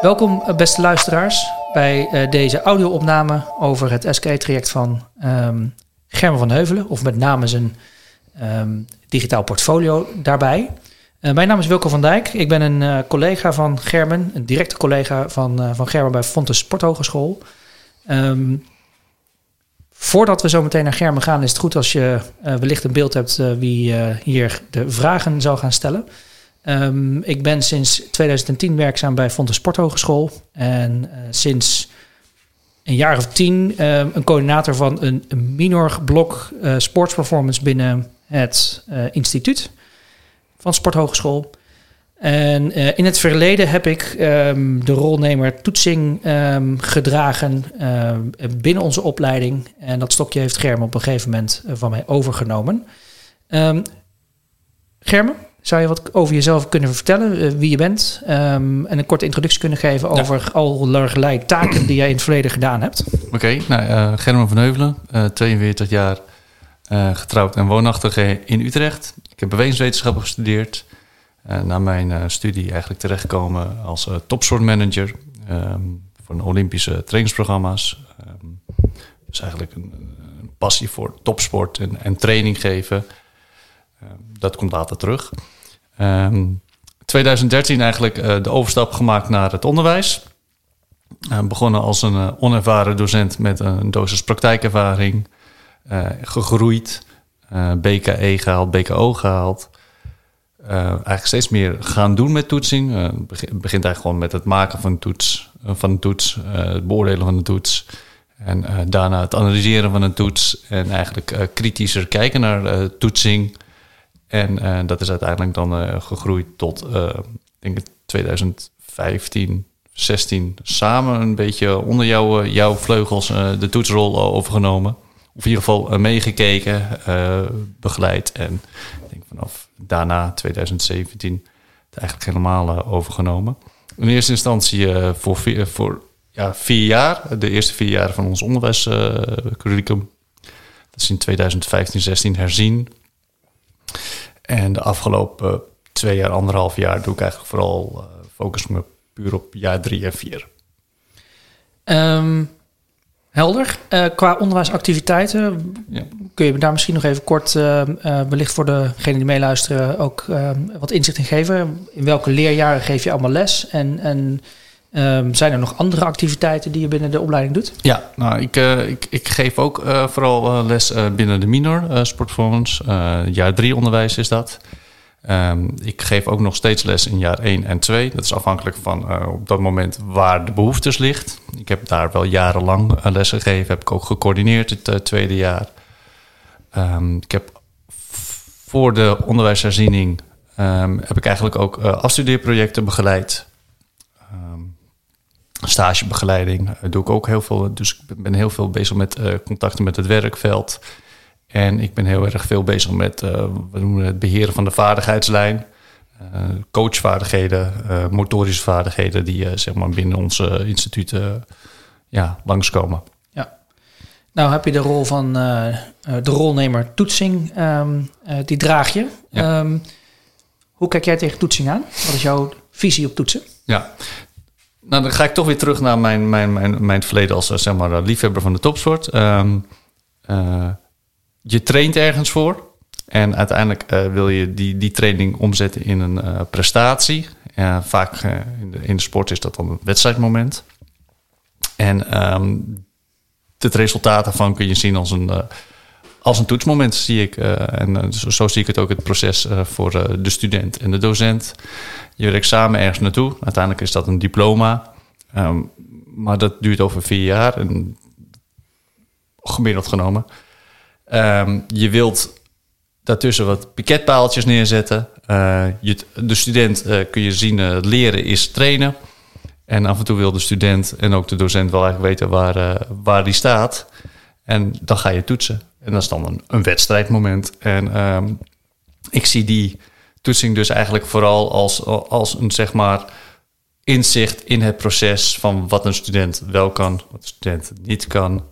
Welkom, eh, beste luisteraars, bij uh, deze audio-opname over het SK-traject van um, Germen van Heuvelen, of met name zijn um, digitaal portfolio daarbij. Uh, mijn naam is Wilco van Dijk. Ik ben een collega van Germen, een directe collega van, van Germen bij Fontes Sporthogeschool. Um, voordat we zo meteen naar Germen gaan, is het goed als je wellicht een beeld hebt wie hier de vragen zal gaan stellen. Um, ik ben sinds 2010 werkzaam bij Fontes Sporthogeschool. En sinds een jaar of tien een coördinator van een, een minor blok sportsperformance binnen het instituut van Sporthogeschool. En in het verleden heb ik um, de rolnemer toetsing gedragen binnen onze opleiding. En dat stokje heeft Germe op een gegeven moment van mij overgenomen. Um, Germe, zou je wat over jezelf kunnen vertellen, wie je bent? en een korte introductie kunnen geven over ja. allerlei taken die jij in het verleden gedaan hebt? Oké, okay, nou, Germe van Heuvelen, 42 jaar uh, getrouwd en woonachtig in Utrecht. Ik heb bewegingswetenschappen gestudeerd. Uh, na mijn uh, studie eigenlijk terechtgekomen als topsportmanager um, voor Olympische trainingsprogramma's. Um, dus eigenlijk een, een, passie voor topsport en, en training geven. Um, dat komt later terug. 2013 eigenlijk de overstap gemaakt naar het onderwijs. begonnen als een onervaren docent met een dosis praktijkervaring. Gegroeid, BKE gehaald, BKO gehaald. Eigenlijk steeds meer gaan doen met toetsing. het begint, eigenlijk gewoon met het maken van, toets, van een toets, het beoordelen van een toets. En daarna het analyseren van een toets. En eigenlijk kritischer kijken naar toetsing. En dat is uiteindelijk dan gegroeid tot, ik denk 2015, 16 samen een beetje onder jouw, jouw vleugels de toetsrol overgenomen of in ieder geval meegekeken, begeleid. En ik denk vanaf daarna, 2017, het eigenlijk helemaal overgenomen. In eerste instantie voor, vier, voor ja, vier jaar, de eerste vier jaar van ons onderwijscurriculum. dat is in 2015, 16 herzien. En de afgelopen twee jaar, anderhalf jaar, doe ik eigenlijk vooral focus me puur op jaar drie en vier. Um, Helder. Uh, qua onderwijsactiviteiten, ja. kun je daar misschien nog even kort, uh, uh, wellicht voor degenen die meeluisteren, ook wat inzicht in geven? In welke leerjaren geef je allemaal les? En, en um, zijn er nog andere activiteiten die je binnen de opleiding doet? Ja, nou, ik, ik, ik geef ook vooral les binnen de minor sportperformance. jaar drie onderwijs is dat. Um, ik geef ook nog steeds les in jaar 1 en 2. Dat is afhankelijk van uh, op dat moment waar de behoeftes ligt. Ik heb daar wel jarenlang uh, les gegeven. Heb ik ook gecoördineerd het uh, tweede jaar. Um, ik heb voor de onderwijsherziening heb ik eigenlijk ook afstudeerprojecten begeleid. Stagebegeleiding doe ik ook heel veel. Dus ik ben heel veel bezig met contacten met het werkveld. En ik ben heel erg veel bezig met uh, we noemen het beheren van de vaardigheidslijn. Uh, coachvaardigheden, motorische vaardigheden die zeg maar binnen onze instituten ja, langskomen. Ja. Nou heb je de rol van de rolnemer toetsing, um, die draag je. Ja. Um, hoe kijk jij tegen toetsing aan? Wat is jouw visie op toetsen? Ja, nou, dan ga ik toch weer terug naar mijn, mijn, mijn, mijn verleden als zeg maar, liefhebber van de topsport. Um, je traint ergens voor. En uiteindelijk wil je die, die training omzetten in een prestatie. Vaak in de, in, de, sport is dat dan een wedstrijdmoment. En het resultaat daarvan kun je zien als een, als een toetsmoment, zie ik. en zo, zo, zie ik het ook het proces voor de student en de docent. Je werkt samen ergens naartoe. Uiteindelijk is dat een diploma. Um, maar dat duurt over vier jaar. En gemiddeld genomen. Um, je wilt daartussen wat piketpaaltjes neerzetten. Je, de student kun je zien, leren is trainen. En af en toe wil de student en ook de docent wel eigenlijk weten waar, waar die staat. En dan ga je toetsen. En dat is dan een, een wedstrijdmoment. En um, ik zie die toetsing dus eigenlijk vooral als, als een zeg maar inzicht in het proces van wat een student wel kan, wat een student niet kan.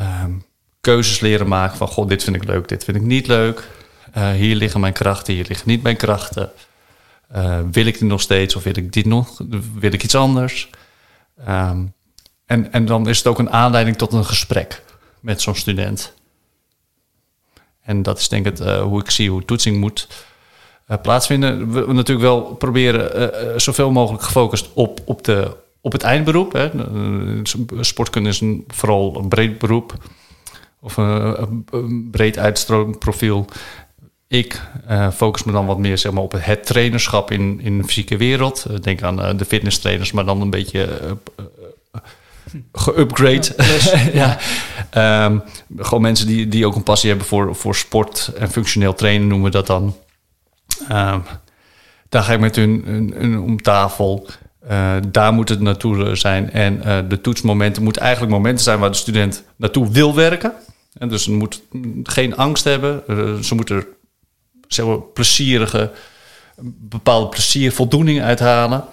Um, keuzes leren maken van, god, dit vind ik leuk, dit vind ik niet leuk. Uh, hier liggen mijn krachten, hier liggen niet mijn krachten. Uh, wil ik dit nog steeds of wil ik dit nog? Wil ik iets anders? Um, en, en dan is het ook een aanleiding tot een gesprek met zo'n student. En dat is denk ik uh, hoe ik zie hoe toetsing moet uh, plaatsvinden. We, we, natuurlijk wel proberen uh, zoveel mogelijk gefocust op, op, de, op het eindberoep. Hè. Sportkunde is een, vooral een breed beroep. Of een, een breed uitstroomprofiel. Ik focus me dan wat meer zeg maar, op het trainerschap in, in de fysieke wereld. denk aan de fitness trainers, maar dan een beetje geupgrade. Ja, ja. Um, gewoon mensen die, die ook een passie hebben voor, voor sport en functioneel trainen noemen we dat dan. Um, daar ga ik met hun, om tafel. Uh, daar moet het naartoe zijn. En uh, de toetsmomenten moeten eigenlijk momenten zijn waar de student naartoe wil werken. En dus moet geen angst hebben. Uh, ze moeten zeg maar, plezierige, bepaalde plezier, voldoening uithalen.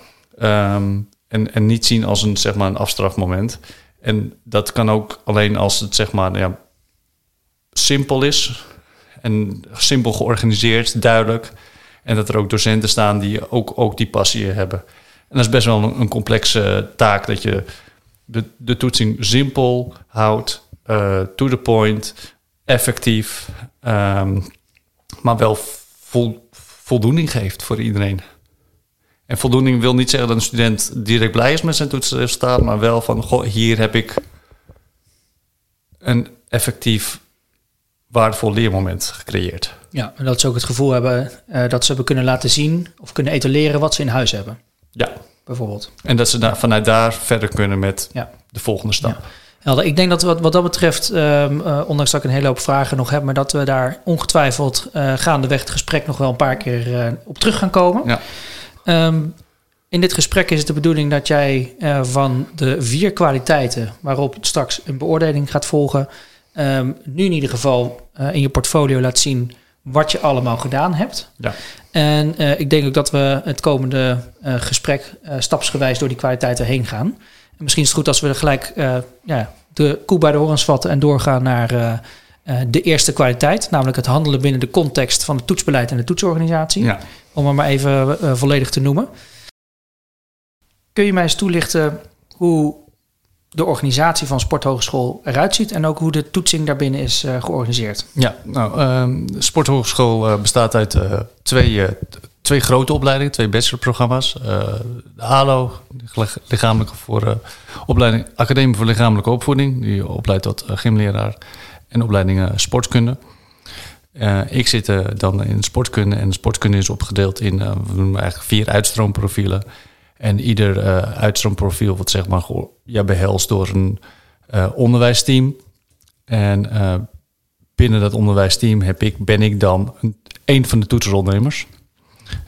Um, en, en niet zien als een, zeg maar, een afstrafmoment. En dat kan ook alleen als het zeg maar, ja, simpel is. En simpel georganiseerd, duidelijk. En dat er ook docenten staan die ook, ook die passie hebben. En dat is best wel een, complexe taak dat je de, de toetsing simpel houdt, uh, to the point, effectief, um, maar wel vol, voldoening geeft voor iedereen. En voldoening wil niet zeggen dat een student direct blij is met zijn toetsresultaat, maar wel van, goh, hier heb ik een effectief waardevol leermoment gecreëerd. Ja, en dat ze ook het gevoel hebben uh, dat ze hebben kunnen laten zien of kunnen etaleren wat ze in huis hebben. Ja. Bijvoorbeeld. En dat ze daar, vanuit daar verder kunnen met ja. de volgende stap. Ja. Helder. Ik denk dat wat, wat dat betreft, um, uh, ondanks dat ik een hele hoop vragen nog heb, maar dat we daar ongetwijfeld uh, gaandeweg het gesprek nog wel een paar keer op terug gaan komen. Ja. Um, in dit gesprek is het de bedoeling dat jij uh, van de vier kwaliteiten waarop straks een beoordeling gaat volgen, um, nu in ieder geval uh, in je portfolio laat zien wat je allemaal gedaan hebt. Ja. En uh, ik denk ook dat we het komende gesprek stapsgewijs door die kwaliteiten heen gaan. En misschien is het goed als we er gelijk ja, de koe bij de horens vatten en doorgaan naar de eerste kwaliteit, namelijk het handelen binnen de context van het toetsbeleid en de toetsorganisatie. Ja om hem maar even uh, volledig te noemen. Kun je mij eens toelichten hoe de organisatie van Sporthogeschool eruit ziet en ook hoe de toetsing daarbinnen is uh, georganiseerd? Ja, nou, uh, Sporthogeschool bestaat uit twee, twee grote opleidingen, twee bachelorprogramma's. de ALO, lichamelijke voor, opleiding Academie voor Lichamelijke Opvoeding, die opleidt tot gymleraar en opleidingen sportkunde. Uh, ik zit uh, dan in sportkunde en sportkunde is opgedeeld in uh, we noemen eigenlijk vier uitstroomprofielen. En ieder uitstroomprofiel wordt zeg maar ja, behelst door een onderwijsteam. En binnen dat onderwijsteam heb ik, ben ik dan een, van de toetsenrondernemers.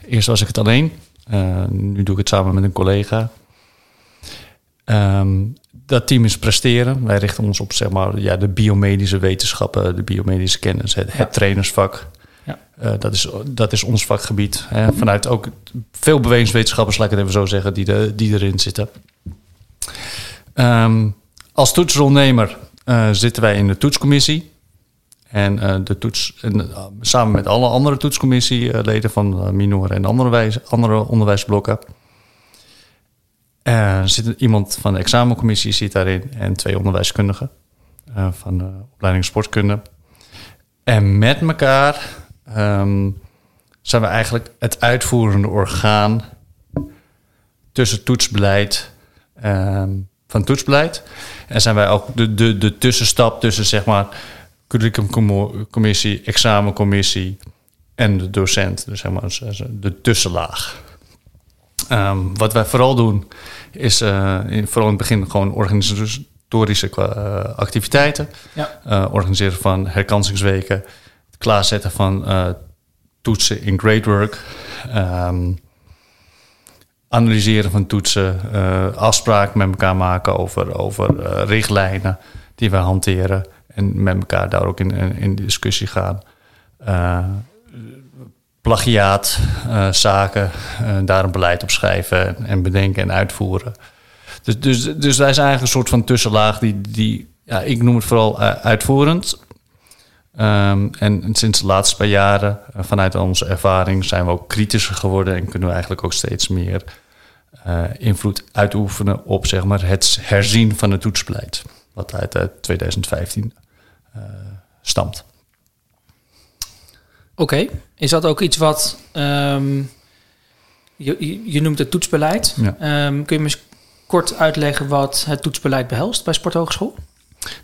Eerst was ik het alleen, nu doe ik het samen met een collega. Um, dat team is presteren. Wij richten ons op zeg maar, ja, de biomedische wetenschappen, de biomedische kennis, het, trainersvak. Ja. Uh, dat, is, dat is ons vakgebied. Hè. Vanuit ook veel bewegingswetenschappers, laat ik het even zo zeggen, die, de, die erin zitten. Um, als toetsrondernemer uh, zitten wij in de toetscommissie. En uh, de toets, en, samen met alle andere toetscommissieleden van minor en andere, wijze, andere onderwijsblokken. Uh, zit iemand van de examencommissie zit daarin en twee onderwijskundigen uh, van de opleiding sportkunde. En met elkaar um, zijn we eigenlijk het uitvoerende orgaan tussen toetsbeleid um, van toetsbeleid. En zijn wij ook de, de, de tussenstap tussen zeg maar curriculumcommissie, examencommissie en de docent. Dus zeg maar de tussenlaag. Um, wat wij vooral doen is uh, in, vooral in het begin gewoon organisatorische uh, activiteiten. Ja. Uh, organiseren van herkansingsweken. Het klaarzetten van toetsen in gradework. Um, analyseren van toetsen. afspraken met elkaar maken over, over richtlijnen die wij hanteren. En met elkaar daar ook in, in, in discussie gaan plagiaatzaken, zaken, uh, daar een beleid op schrijven en bedenken en uitvoeren. Dus, dus, dus wij zijn eigenlijk een soort van tussenlaag die, die ja, ik noem het vooral uitvoerend. Ehm, en sinds de laatste paar jaren, vanuit onze ervaring, zijn we ook kritischer geworden en kunnen we eigenlijk ook steeds meer invloed uitoefenen op zeg maar, het herzien van het toetsbeleid, wat uit 2015 stamt. Oké, okay. is dat ook iets wat um, je, je, noemt het toetsbeleid? Ja. Um, kun je me eens kort uitleggen wat het toetsbeleid behelst bij Sporthogeschool?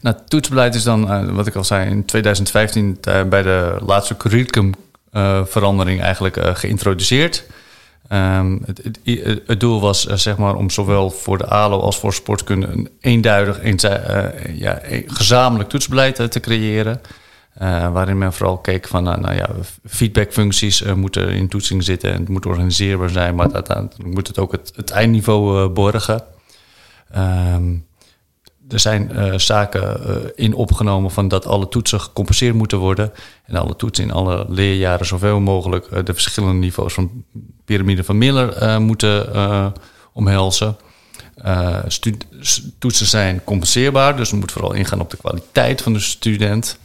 Nou, het toetsbeleid is dan, uh, wat ik al zei, in 2015 uh, bij de laatste curriculumverandering uh, eigenlijk geïntroduceerd. Um, het, het, het, doel was zeg maar om zowel voor de ALO als voor sportkunde een eenduidig, een, ja, een gezamenlijk toetsbeleid te creëren. Uh, waarin men vooral keek van, nou, nou ja, feedbackfuncties uh, moeten in toetsing zitten en het moet organiseerbaar zijn, maar uiteindelijk moet het ook het, eindniveau uh, borgen. Um, er zijn zaken in opgenomen van dat alle toetsen gecompenseerd moeten worden en alle toetsen in alle leerjaren zoveel mogelijk de verschillende niveaus van piramide van Miller moeten omhelzen. toetsen zijn compenseerbaar, dus het moet vooral ingaan op de kwaliteit van de student.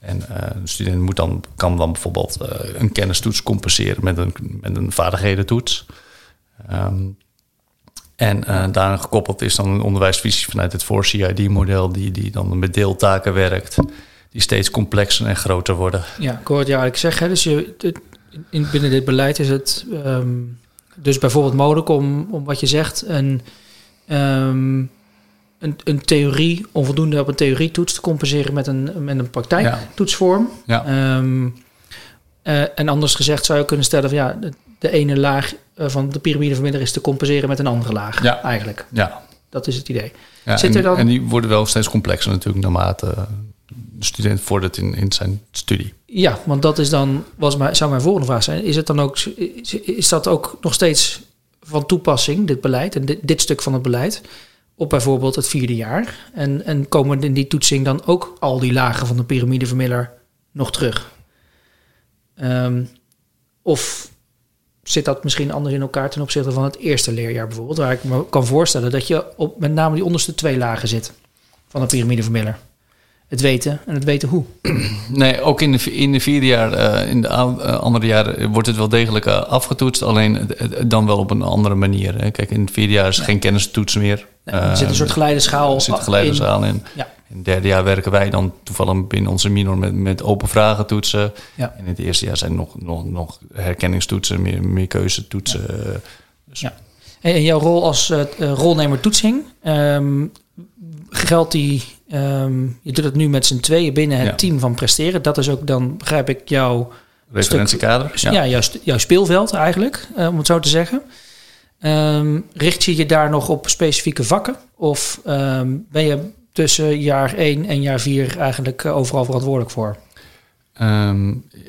En uh, de student moet dan, kan dan bijvoorbeeld uh, een kennistoets compenseren met een, met een vaardighedentoets. Um, en uh, daaraan gekoppeld is dan een onderwijsvisie vanuit het 4CID-model, die, die dan met deeltaken werkt, die steeds complexer en groter worden. Ja, ik hoor het eigenlijk zeggen. Dus je, in, binnen dit beleid is het um, dus bijvoorbeeld mogelijk om, om wat je zegt, een. Um, een, een theorie, onvoldoende op een theorietoets te compenseren met een, met een praktijktoetsvorm. Ja. Um, uh, en anders gezegd zou je kunnen stellen van ja, de, de ene laag uh, van de piramide van is te compenseren met een andere laag. Ja. Eigenlijk. Ja. Dat is het idee. Ja, Zit en, er dan... en die worden wel steeds complexer natuurlijk naarmate de student vordert in, in zijn studie. Ja, want dat is dan, was mijn, zou mijn volgende vraag zijn. Is, het dan ook, is, is dat ook nog steeds van toepassing, dit beleid en dit, dit stuk van het beleid? Op bijvoorbeeld het vierde jaar? En, en komen in die toetsing dan ook al die lagen van de piramide van Miller nog terug? Um, of zit dat misschien anders in elkaar ten opzichte van het eerste leerjaar bijvoorbeeld? Waar ik me kan voorstellen dat je op met name die onderste twee lagen zit van de piramide van Miller het weten en het weten hoe. Nee, ook in de, in de vierde jaar, uh, in de uh, andere jaren wordt het wel degelijk afgetoetst, alleen dan wel op een andere manier. Hè. Kijk, in het vierde jaar is ja. geen kennistoets meer. Nee, er zit een soort geleideschaal Er zit een geleideschaal in. Ja. In het derde jaar werken wij dan toevallig binnen onze minor met, met open vragen toetsen. Ja. En in het eerste jaar zijn nog, nog, nog herkenningstoetsen, meer, meer keuzetoetsen. Ja. Dus. ja. En jouw rol als rolnemer toetsing, um, geldt die Um, je doet het nu met z'n tweeën binnen het team van presteren. Dat is ook dan, begrijp ik, jouw... Referentiekader. ja, ja jouw, jouw, speelveld eigenlijk, uh, om het zo te zeggen. Um, richt je je daar nog op specifieke vakken? Of um, ben je tussen jaar 1 en jaar 4 eigenlijk uh, overal verantwoordelijk voor?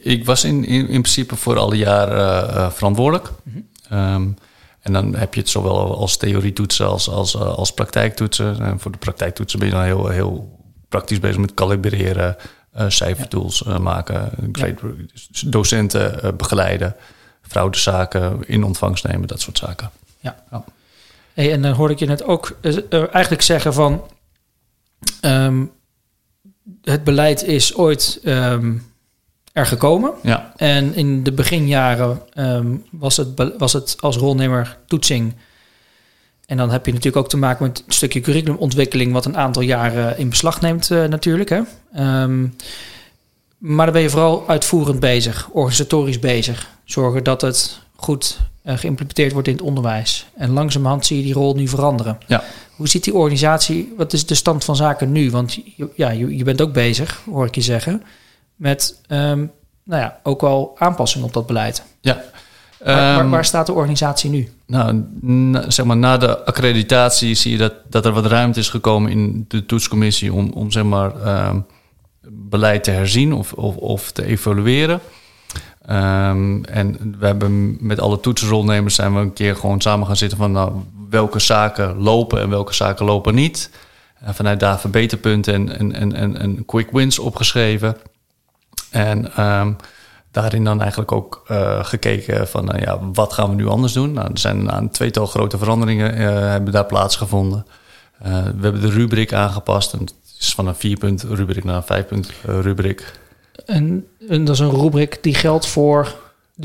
ik was in, in, in, principe voor alle jaren uh, verantwoordelijk. Mm -hmm. En dan heb je het zowel als theorietoetsen als, als, eh, als praktijktoetsen. En voor de praktijktoetsen ben je dan heel, heel praktisch bezig met kalibreren, uh, cijfertools uh, maken, ja. docenten begeleiden, fraudezaken in ontvangst nemen, dat soort zaken. Ja. ja. Hey, en dan hoorde ik je net ook eigenlijk zeggen van um, het beleid is ooit um, er gekomen. Ja. En in de beginjaren um, was, het, was het als rolnemer toetsing. En dan heb je natuurlijk ook te maken met een stukje curriculumontwikkeling, wat een aantal jaren in beslag neemt, uh, natuurlijk. Hè? Um, maar dan ben je vooral uitvoerend bezig, organisatorisch bezig. Zorgen dat het goed uh, geïmplementeerd wordt in het onderwijs. En langzamerhand zie je die rol nu veranderen. Ja. Hoe ziet die organisatie, wat is de stand van zaken nu? Want ja, je, je bent ook bezig, hoor ik je zeggen met um, nou ja, ook wel aanpassingen op dat beleid. Ja. Waar, waar, waar, ehm, staat de organisatie nu? Nou, na, zeg maar, na de accreditatie zie je dat, dat er wat ruimte is gekomen in de toetscommissie om, om zeg maar, um, beleid te herzien of, of, of te evalueren. Um, en we hebben met alle toetsrolnemers zijn we een keer gewoon samen gaan zitten van nou, welke zaken lopen en welke zaken lopen niet. En vanuit daar verbeterpunten en, en, en, en quick wins opgeschreven. En um, daarin dan eigenlijk ook uh, gekeken van, uh, ja, wat gaan we nu anders doen? Nou, er zijn een tweetal grote veranderingen uh, hebben daar plaatsgevonden. we hebben de rubriek aangepast. En het is van een vierpunt rubriek naar een vijfpunt rubriek. En, en dat is een rubriek die geldt voor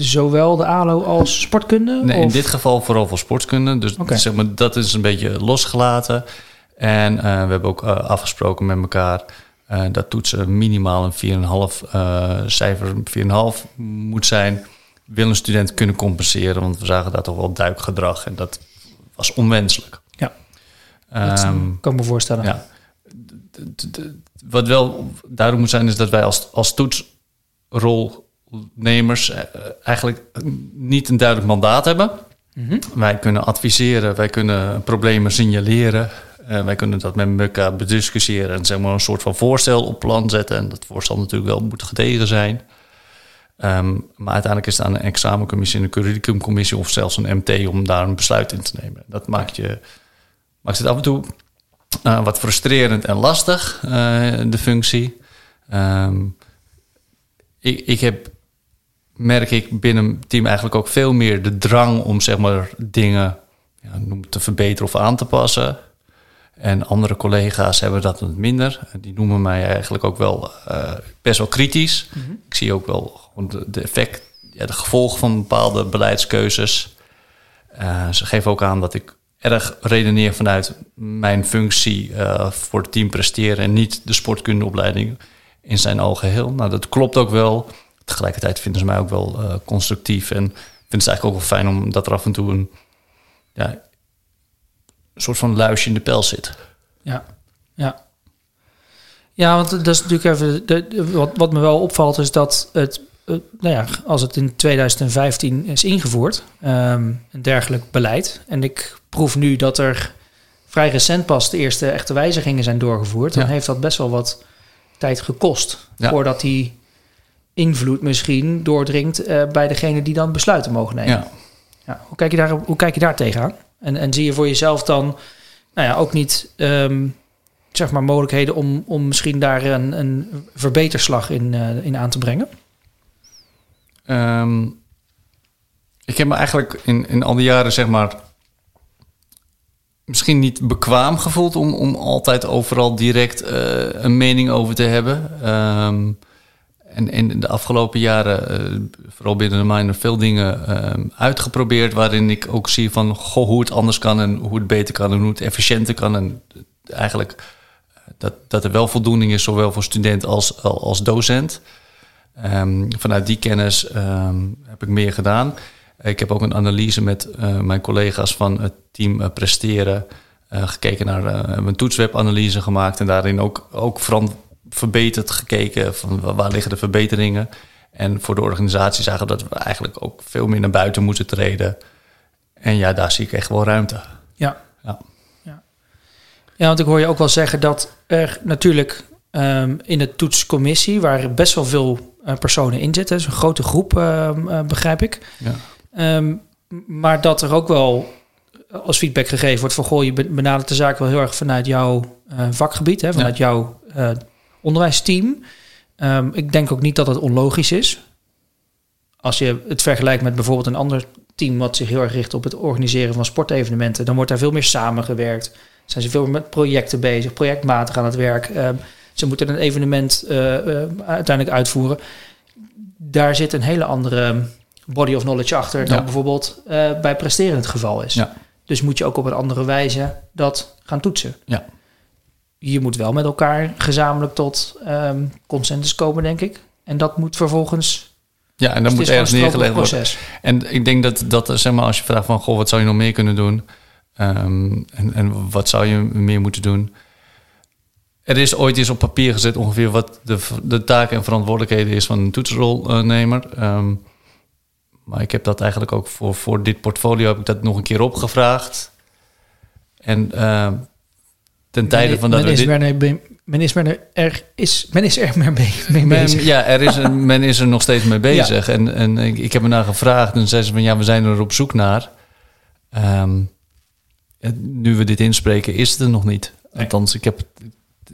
zowel de ALO als sportkunde? Nee, in dit geval vooral voor sportkunde. Dus zeg maar, dat is een beetje losgelaten. En eh, we hebben ook eh, afgesproken met elkaar eh, dat toetsen minimaal een 4,5 eh cijfer 4,5 moet zijn. Wil een student kunnen compenseren, want we zagen daar toch wel duikgedrag en dat was onwenselijk. Ja. Dat Ehm, kan ik me voorstellen. ja. Wat wel duidelijk moet zijn, is dat wij als, als toetsrolnemers eh, eigenlijk niet een duidelijk mandaat hebben. Mhm. Wij kunnen adviseren, wij kunnen problemen signaleren. Eh, wij kunnen dat met elkaar bediscussiëren en zeg maar een soort van voorstel op plan zetten. En dat voorstel natuurlijk wel moet gedegen zijn. Ehm, maar uiteindelijk is het aan een examencommissie, een curriculumcommissie of zelfs een MT om daar een besluit in te nemen. Dat maakt, je, maakt het af en toe eh, wat frustrerend en lastig, eh, de functie. Ehm, ik, ik heb, merk ik binnen het team eigenlijk ook veel meer de drang om zeg maar dingen ja, te verbeteren of aan te passen. En andere collega's hebben dat wat minder. Die noemen mij eigenlijk ook wel eh, best wel kritisch. Ik zie ook wel gewoon de, de effect, ja, de gevolgen van bepaalde beleidskeuzes. Eh, ze geven ook aan dat ik erg redeneer vanuit mijn functie eh, voor het team presteren en niet de sportkundeopleiding in zijn algeheel. Nou, dat klopt ook wel. Tegelijkertijd vinden ze mij ook wel constructief en vinden ze eigenlijk ook wel fijn om dat er af en toe een, ja, een soort van luisje in de pels zit. Ja, ja. Ja, want dat is natuurlijk even... De, de- wat, wat me wel opvalt is dat het... eh, nou ja, als het in 2015 is ingevoerd, ehm, een dergelijk beleid... en ik proef nu dat er vrij recent pas de eerste echte wijzigingen zijn doorgevoerd... dan Ja. heeft dat best wel wat tijd gekost... Ja. voordat die invloed misschien doordringt eh, bij degene die dan besluiten mogen nemen. Ja. Ja, hoe, kijk je daar, hoe kijk je daar tegenaan? En, en zie je voor jezelf dan nou ja, ook niet ehm, zeg maar mogelijkheden om, om misschien daar een, een verbeterslag in, eh, in aan te brengen? Ehm, ik heb me eigenlijk in, in al die jaren, zeg maar, misschien niet bekwaam gevoeld om, om altijd overal direct eh, een mening over te hebben. Ehm, en in de afgelopen jaren, eh, vooral binnen de minor, veel dingen ehm, uitgeprobeerd. Waarin ik ook zie van goh, hoe het anders kan en hoe het beter kan en hoe het efficiënter kan. En eigenlijk eh, dat, dat er wel voldoening is, zowel voor student als, als docent. Ehm, vanuit die kennis ehm, heb ik meer gedaan. Ik heb ook een analyse met eh, mijn collega's van het team Presteren gekeken naar een toetswebanalyse gemaakt en daarin ook, ook veran- verbeterd gekeken van wa- waar liggen de verbeteringen. En voor de organisatie zagen we dat we eigenlijk ook veel meer naar buiten moeten treden. En ja, daar zie ik echt wel ruimte. Ja. Ja. Ja, want ik hoor je ook wel zeggen dat er natuurlijk ehm, in de toetscommissie, waar best wel veel eh, personen in zitten, dus een grote groep, ehm, eh, begrijp ik. Ja. Ehm, maar dat er ook wel als feedback gegeven wordt van goh, je be- benadert de zaak wel heel erg vanuit jouw eh, vakgebied, hè, vanuit jouw eh, onderwijsteam. Ehm, ik denk ook niet dat het onlogisch is. Als je het vergelijkt met bijvoorbeeld een ander team wat zich heel erg richt op het organiseren van sportevenementen, dan wordt daar veel meer samengewerkt. Zijn ze veel meer met projecten bezig, projectmatig aan het werk. Ehm, ze moeten een evenement eh, eh, uiteindelijk uitvoeren. Daar zit een hele andere body of knowledge achter dan Ja. bijvoorbeeld eh, bij presteren het geval is. Ja. Dus moet je ook op een andere wijze dat gaan toetsen. Ja. Je moet wel met elkaar gezamenlijk tot ehm, consensus komen, denk ik. En dat moet vervolgens. Ja, en dus dat het moet ergens neergelegd worden. proces. En ik denk dat, dat zeg maar, als je vraagt van, goh, wat zou je nog meer kunnen doen? Ehm, en, en wat zou je meer moeten doen? Er is ooit eens op papier gezet ongeveer wat de, de taken en verantwoordelijkheden is van een toetsrolnemer. Ehm, maar ik heb dat eigenlijk ook voor, voor dit portfolio heb ik dat nog een keer opgevraagd. En ten tijde Men- van dat men is, dit- mee- men is er, er is, men is er mee, mee Men, bezig. ja, er is een, men is er nog steeds mee bezig. En, en ik, ik heb er naar gevraagd en zei ze van ja, we zijn er op zoek naar. Ehm, nu we dit inspreken, is het er nog niet. Nee. Althans, ik heb,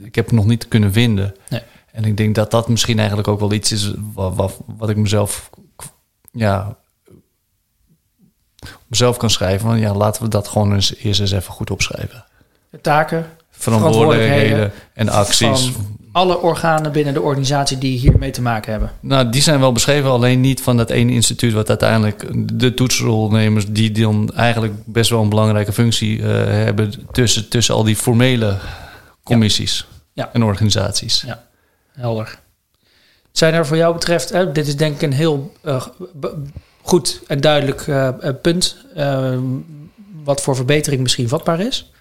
ik heb het nog niet kunnen vinden. Nee. En ik denk dat dat misschien eigenlijk ook wel iets is wat, wat, wat ik mezelf, ja, mezelf kan schrijven. Van ja, laten we dat gewoon eens, eerst eens even goed opschrijven. De taken Verantwoordelijkheden en acties. van alle organen binnen de organisatie die hiermee te maken hebben? Nou, die zijn wel beschreven, alleen niet van dat ene instituut wat uiteindelijk de toetsrolnemers, die dan eigenlijk best wel een belangrijke functie uh, hebben tussen, tussen al die formele commissies Ja. en organisaties. Ja, helder. Zijn er voor jou betreft, hè, dit is denk ik een heel uh, goed en duidelijk uh, punt, wat voor verbetering misschien vatbaar is.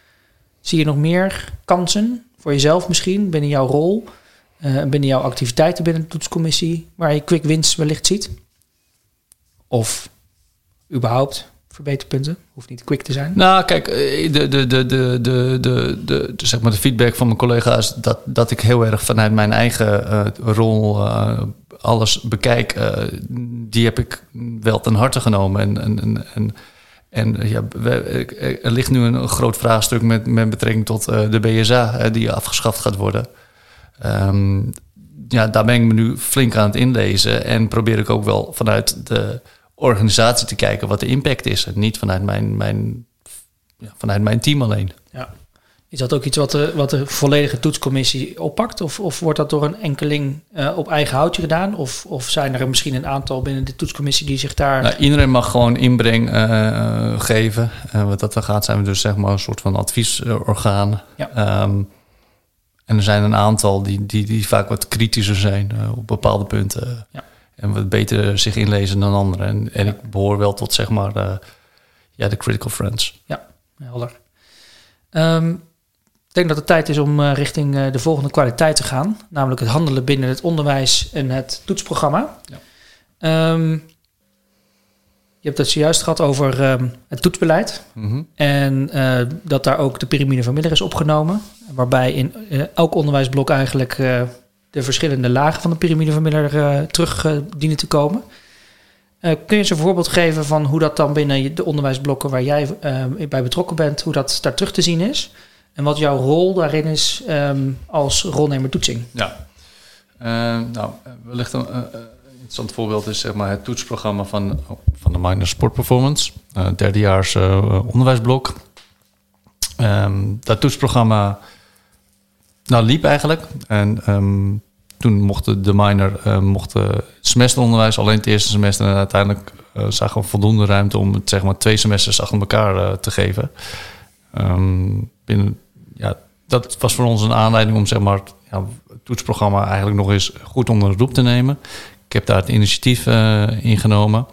Zie je nog meer kansen voor jezelf misschien binnen jouw rol, uh, binnen jouw activiteiten binnen de toetscommissie, waar je quick wins wellicht ziet? Of überhaupt verbeterpunten? Hoeft niet quick te zijn. Nou, kijk, eh, de, de, de, de, de, de, de, zeg maar de feedback van mijn collega's dat, dat ik heel erg vanuit mijn eigen eh, rol alles bekijk, die heb ik wel ten harte genomen. En, en, en en ja, er ligt nu een groot vraagstuk met, met betrekking tot de BSA, die afgeschaft gaat worden. Um, ja, daar ben ik me nu flink aan het inlezen en probeer ik ook wel vanuit de organisatie te kijken wat de impact is. En niet vanuit mijn, mijn, ja, vanuit mijn team alleen. Ja. Is dat ook iets wat de, wat de volledige toetscommissie oppakt? Of, of wordt dat door een enkeling uh, op eigen houtje gedaan? Of, of zijn er misschien een aantal binnen de toetscommissie die zich daar... Nou, iedereen mag gewoon inbreng uh, geven. Uh, wat dat dan gaat, zijn we dus zeg maar een soort van adviesorgaan. Ja. Um, en er zijn een aantal die, die, die vaak wat kritischer zijn op bepaalde punten. Ja. En wat beter zich inlezen dan anderen. En, en ik behoor wel tot zeg maar ja, de critical friends. Ja, helder. Um, ik denk dat het tijd is om uh, richting uh, de volgende kwaliteit te gaan. Namelijk het handelen binnen het onderwijs en het toetsprogramma. Ja. Um, je hebt het zojuist gehad over um, het toetsbeleid. Mm -hmm. En uh, dat daar ook de piramide van Miller is opgenomen. Waarbij in elk onderwijsblok eigenlijk de verschillende lagen van de piramide van Miller terug dienen te komen. Uh, kun je eens een voorbeeld geven van hoe dat dan binnen de onderwijsblokken waar jij bij betrokken bent, hoe dat daar terug te zien is? En wat jouw rol daarin is um, als rolnemer toetsing? Ja, nou, wellicht een interessant voorbeeld is zeg maar, het toetsprogramma van, van de Minor Sport Performance, derdejaars onderwijsblok. Um, dat toetsprogramma nou, liep eigenlijk. En um, toen mochten de minor mochten semesteronderwijs alleen het eerste semester en uiteindelijk zagen we voldoende ruimte om het zeg maar twee semesters achter elkaar te geven. Ja, dat was voor ons een aanleiding om zeg maar ja, het toetsprogramma eigenlijk nog eens goed onder de roep te nemen. Ik heb daar het initiatief ingenomen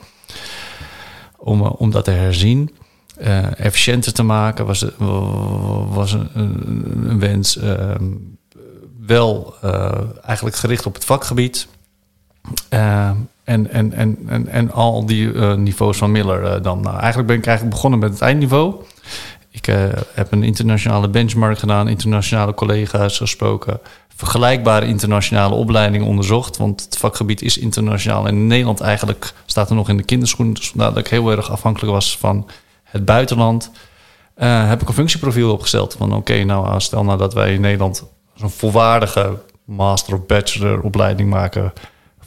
om, om dat te herzien. Uh, efficiënter te maken was, was een, wens. Uh, wel uh, eigenlijk gericht op het vakgebied. en, en, en, en, en al die niveaus van Miller dan. Nou, eigenlijk ben ik eigenlijk begonnen met het eindniveau. Ik heb een internationale benchmark gedaan, internationale collega's gesproken. Vergelijkbare internationale opleidingen onderzocht. Want het vakgebied is internationaal. En in Nederland eigenlijk staat er nog in de kinderschoen. Dus dat ik heel erg afhankelijk was van het buitenland, uh, heb ik een functieprofiel opgesteld. Van oké, nou stel nou dat wij in Nederland een volwaardige master of bachelor opleiding maken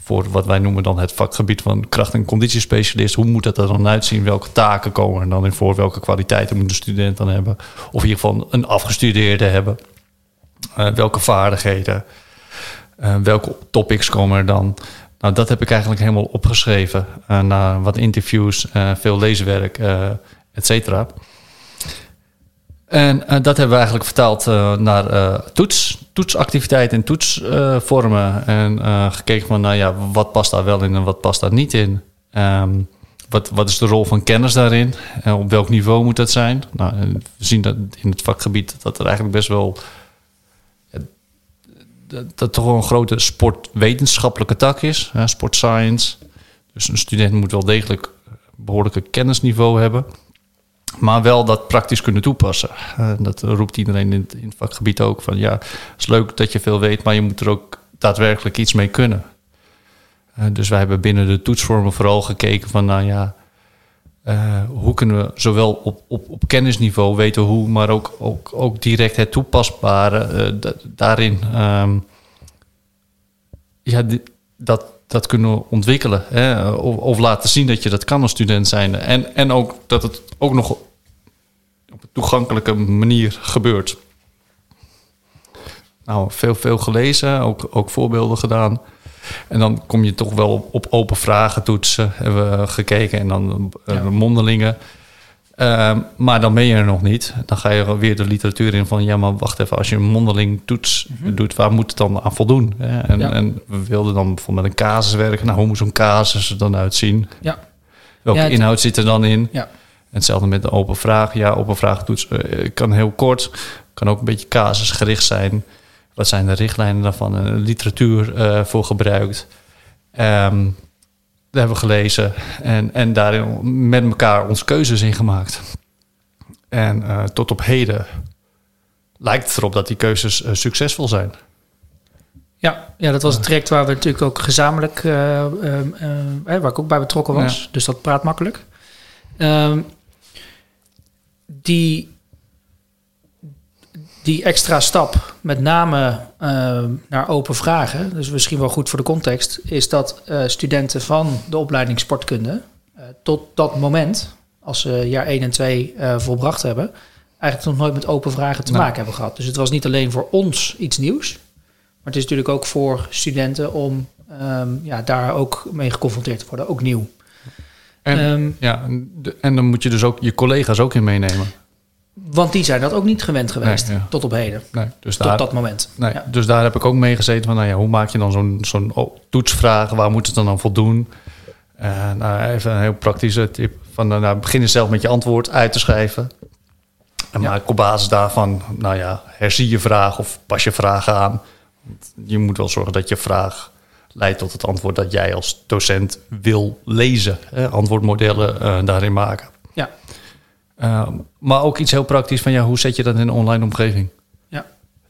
voor wat wij noemen dan het vakgebied van kracht- en conditiespecialist. Hoe moet dat er dan uitzien? Welke taken komen er dan in voor? Welke kwaliteiten moet de student dan hebben? Of in ieder geval een afgestudeerde hebben? Uh, welke vaardigheden? Uh, welke topics komen er dan? Nou, dat heb ik eigenlijk helemaal opgeschreven. Uh, na wat interviews, veel leeswerk et cetera. En uh, dat hebben we eigenlijk vertaald uh, naar uh, toets, toetsactiviteiten en toetsvormen. en gekeken van, nou ja, wat past daar wel in en wat past daar niet in. Um, wat, wat is de rol van kennis daarin? En op welk niveau moet dat zijn? Nou, we zien dat in het vakgebied dat er eigenlijk best wel... Dat toch wel een grote sportwetenschappelijke tak is, sport science. Dus een student moet wel degelijk behoorlijke kennisniveau hebben. Maar wel dat praktisch kunnen toepassen. Uh, dat roept iedereen in het, vakgebied ook. Van ja, het is leuk dat je veel weet, maar je moet er ook daadwerkelijk iets mee kunnen. Uh, dus wij hebben binnen de toetsvormen vooral gekeken van, nou ja, uh, hoe kunnen we zowel op, op, op kennisniveau weten hoe, maar ook, ook, ook direct het toepasbare daarin. Um, ja, dat, dat kunnen ontwikkelen. Hè? Of, of, laten zien dat je dat kan als student zijn. En, en ook dat het ook nog op een toegankelijke manier gebeurt. nou, veel, veel gelezen, ook, ook voorbeelden gedaan. En dan kom je toch wel op, op open vragen toetsen, hebben we gekeken. En dan Ja. mondelingen. Ehm, maar dan ben je er nog niet. Dan ga je weer de literatuur in van... ja, maar wacht even, als je een mondeling toets doet... waar moet het dan aan voldoen? Hè? En, Mhm. Ja. en we wilden dan bijvoorbeeld met een casus werken. Nou, hoe moet zo'n casus er dan uitzien? Ja. Welke Ja, inhoud zit er dan in? Ja. En hetzelfde met de open vraag. Ja, open vraagtoets eh, kan heel kort. Kan ook een beetje casusgericht zijn. Wat zijn de richtlijnen daarvan? En literatuur eh, voor gebruikt. Ehm dat hebben we gelezen. En, en daarin met elkaar onze keuzes in gemaakt. En eh, tot op heden lijkt het erop dat die keuzes eh, succesvol zijn. Ja, ja, dat was het traject waar we natuurlijk ook gezamenlijk, eh, waar ik ook bij betrokken was. Dus dat praat makkelijk. Ehm, die, die extra stap, met name ehm, naar open vragen, dus misschien wel goed voor de context, is dat eh, studenten van de opleiding sportkunde eh, tot dat moment, als ze jaar 1 en 2 eh, volbracht hebben, eigenlijk nog nooit met open vragen te Nee. maken hebben gehad. Dus het was niet alleen voor ons iets nieuws, maar het is natuurlijk ook voor studenten om ehm, ja, daar ook mee geconfronteerd te worden, ook nieuw. En, Ehm, ja, en dan moet je dus ook je collega's ook in meenemen. Want die zijn dat ook niet gewend geweest Nee, ja. tot op heden, Nee, dus tot daar, dat moment. Nee, Ja. Dus daar heb ik ook mee gezeten van, nou ja, hoe maak je dan zo'n zo'n oh, toetsvraag? Waar moet het dan aan voldoen? Eh, nou, even een heel praktische tip. Van, eh, nou, begin zelf met je antwoord uit te schrijven. En Ja. maak op basis daarvan, nou ja, herzie je vraag of pas je vraag aan. Want je moet wel zorgen dat je vraag leidt tot het antwoord dat jij als docent wil lezen. Hè? Antwoordmodellen eh, daarin maken. Ja. Eh, maar ook iets heel praktisch van, ja, hoe zet je dat in een online omgeving? Ja.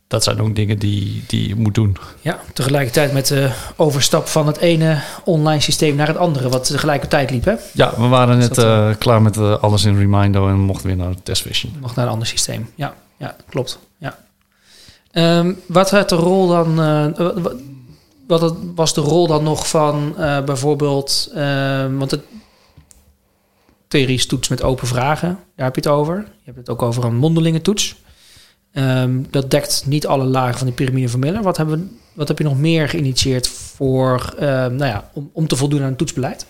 Dat zijn ook dingen die, die je moet doen. Ja, tegelijkertijd met de overstap van het ene online systeem naar het andere, wat tegelijkertijd liep. Hè? Ja, we waren net dat, eh, klaar met eh, alles in Remindo en mochten weer naar TestVision. Nog naar een ander systeem. Ja, ja klopt. Ja. Ehm, wat werd de rol dan? eh, wat, was de rol dan nog van bijvoorbeeld, ehm, want het theorie toets met open vragen, daar heb je het over. Je hebt het ook over een mondelinge toets. Ehm, dat dekt niet alle lagen van die piramide van Miller. Wat, hebben wat heb je nog meer geïnitieerd voor, ehm, nou ja, om, om te voldoen aan het toetsbeleid?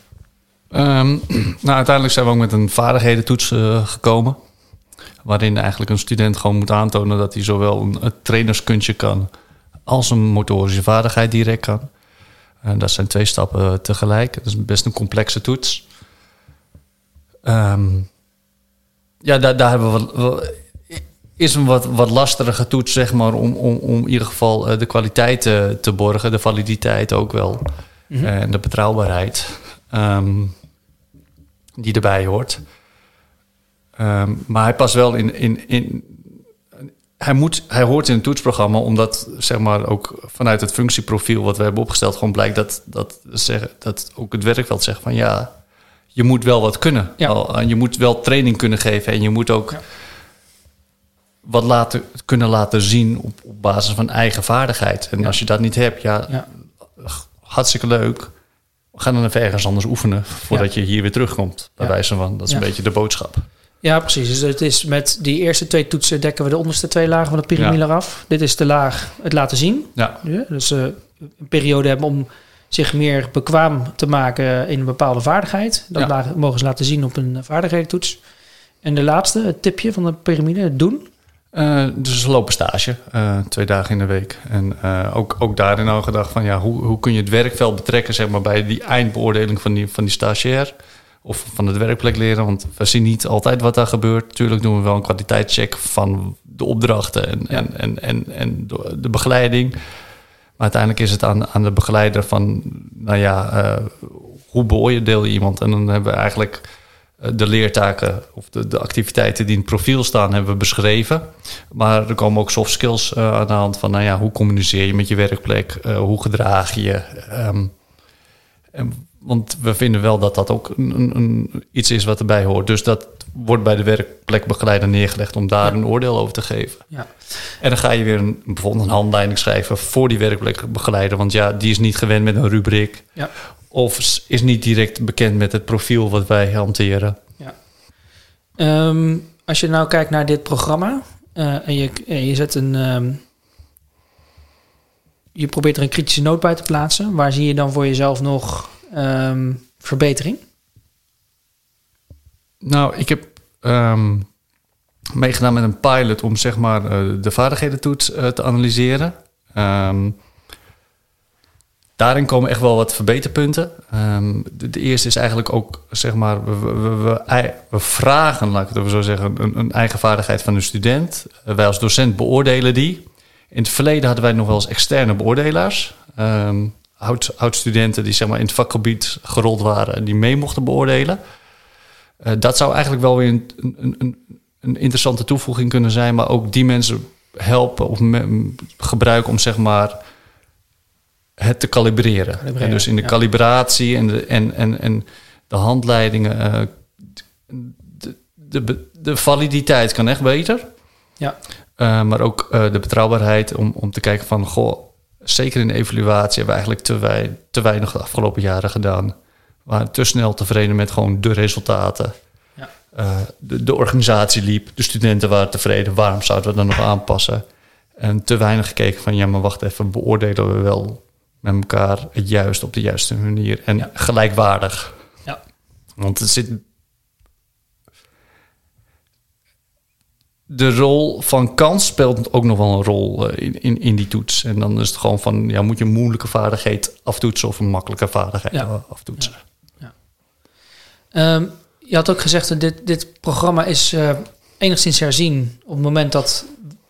Ehm, nou, uiteindelijk zijn we ook met een vaardighedentoets eh, gekomen. Waarin eigenlijk een student gewoon moet aantonen dat hij zowel een, trainerskunstje kan als een motorische vaardigheid direct kan. En dat zijn twee stappen tegelijk. Dat is best een complexe toets. Ehm, ja, daar, daar hebben we is een wat, wat lastige toets, zeg maar, om, om, om in ieder geval eh, de kwaliteit eh, te borgen, de validiteit ook wel. Mhm. En de betrouwbaarheid ehm, die erbij hoort. Ehm, maar hij past wel in. in, in hij, moet, hij hoort in het toetsprogramma, omdat zeg maar, ook vanuit het functieprofiel wat we hebben opgesteld, gewoon blijkt dat, dat, zeggen, dat ook het werkveld zegt van ja, je moet wel wat kunnen. Ja. Je moet wel training kunnen geven en je moet ook Ja. wat laten, kunnen laten zien op, op basis van eigen vaardigheid. En Ja. als je dat niet hebt, ja, hartstikke leuk. Ga dan even ergens anders oefenen voordat je hier weer terugkomt. Bij wijze van, dat is een beetje de boodschap. Ja, precies. Dus het is met die eerste twee toetsen dekken we de onderste twee lagen van de piramide af. Dit is de laag het laten zien. Ja, Ja, dus eh, een periode hebben om zich meer bekwaam te maken in een bepaalde vaardigheid. Dat Ja. mogen ze laten zien op een vaardighedentoets. En de laatste, het tipje van de piramide, het doen. Eh, dus ze lopen stage, eh, twee dagen in de week. En eh, ook, ook daarin al gedacht van, ja, hoe, hoe kun je het werkveld betrekken zeg maar, bij die eindbeoordeling van die, van die stagiair? Of van het werkplek leren, want we zien niet altijd wat daar gebeurt. Tuurlijk doen we wel een kwaliteitscheck van de opdrachten en, Ja. en, en, en, en de begeleiding. Maar uiteindelijk is het aan, aan de begeleider van, nou ja, eh, hoe beoordeel je iemand? En dan hebben we eigenlijk eh, de leertaken of de, de activiteiten die in het profiel staan, hebben we beschreven. Maar er komen ook soft skills eh, aan de hand van, nou ja, hoe communiceer je met je werkplek? Hoe gedraag je? Ehm, en, want we vinden wel dat dat ook een, een, iets is wat erbij hoort. Dus dat wordt bij de werkplekbegeleider neergelegd om daar Ja. een oordeel over te geven. Ja. En dan ga je weer een, bijvoorbeeld een handleiding schrijven voor die werkplekbegeleider. Want ja, die is niet gewend met een rubriek. Ja. Of is niet direct bekend met het profiel wat wij hanteren. Ehm, als je nou kijkt naar dit programma eh, en je, en je zet een, ehm, je probeert er een kritische noot bij te plaatsen. Waar zie je dan voor jezelf nog ehm, verbetering? Nou, ik heb ehm, meegedaan met een pilot om zeg maar eh, de vaardighedentoets uh, te analyseren. Ehm, daarin komen echt wel wat verbeterpunten. De, de, eerste is eigenlijk ook, zeg maar, we, we, we, we vragen, laat ik zo zeggen, een, eigen vaardigheid van een student. wij als docent beoordelen die. In het verleden hadden wij nog wel eens externe beoordelaars. Um, oud-studenten die zeg maar, in het vakgebied gerold waren en die mee mochten beoordelen. Uh, dat zou eigenlijk wel weer een, een, een, een, interessante toevoeging kunnen zijn, maar ook die mensen helpen of gebruiken om zeg maar het te kalibreren. en dus in de ja. calibratie en de, en, en, en de handleidingen, uh, de, de, de validiteit kan echt beter. Ja. Uh, maar ook de betrouwbaarheid om, om te kijken van, goh, zeker in de evaluatie hebben we eigenlijk te, wij, te weinig de afgelopen jaren gedaan. We waren te snel tevreden met gewoon de resultaten. Ja. Uh, de, de organisatie liep, de studenten waren tevreden. Waarom zouden we dan nog aanpassen? En te weinig gekeken van, ja, maar wacht even, beoordelen we wel met elkaar het juist op de juiste manier en Ja. gelijkwaardig. Ja. Want het zit. De rol van kans speelt ook nog wel een rol eh, in, in, in die toets. En dan is het gewoon van, ja, moet je een moeilijke vaardigheid aftoetsen of een makkelijke vaardigheid Ja. aftoetsen. Ehm, je had ook gezegd dat dit, dit programma is eh, enigszins herzien op het moment dat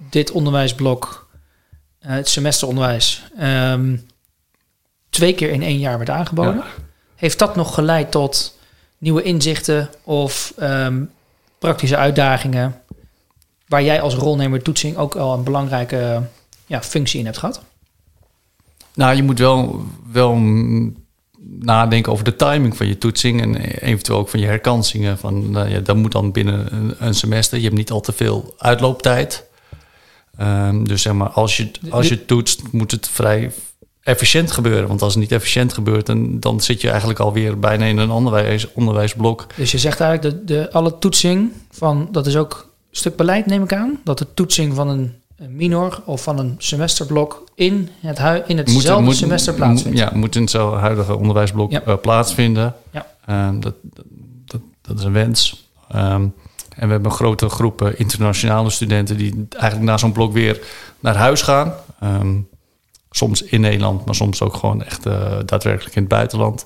dit onderwijsblok, eh, het semesteronderwijs, ehm, twee keer in één jaar werd aangeboden. Ja. Heeft dat nog geleid tot nieuwe inzichten of ehm, praktische uitdagingen waar jij als rolnemer toetsing ook al een belangrijke ja, functie in hebt gehad? Nou, je moet wel, wel nadenken over de timing van je toetsing en eventueel ook van je herkansingen. Van, nou ja, dat moet dan binnen een, een semester. Je hebt niet al te veel uitlooptijd. Ehm, dus zeg maar, als je, als je toetst, moet het vrij efficiënt gebeuren. Want als het niet efficiënt gebeurt, dan, dan zit je eigenlijk alweer bijna in een onderwijs, onderwijsblok. Dus je zegt eigenlijk dat de, alle toetsing van, dat is ook stuk beleid neem ik aan, dat de toetsing van een, minor of van een semesterblok in, het hui, in hetzelfde semester plaatsvindt. Ja, moet in het huidige onderwijsblok Ja. eh, plaatsvinden. Ja. Ehm, dat, dat, dat, is een wens. Ehm, en we hebben grote groep eh, internationale studenten die eigenlijk na zo'n blok weer naar huis gaan. Ehm, soms in Nederland, maar soms ook gewoon echt eh, daadwerkelijk in het buitenland.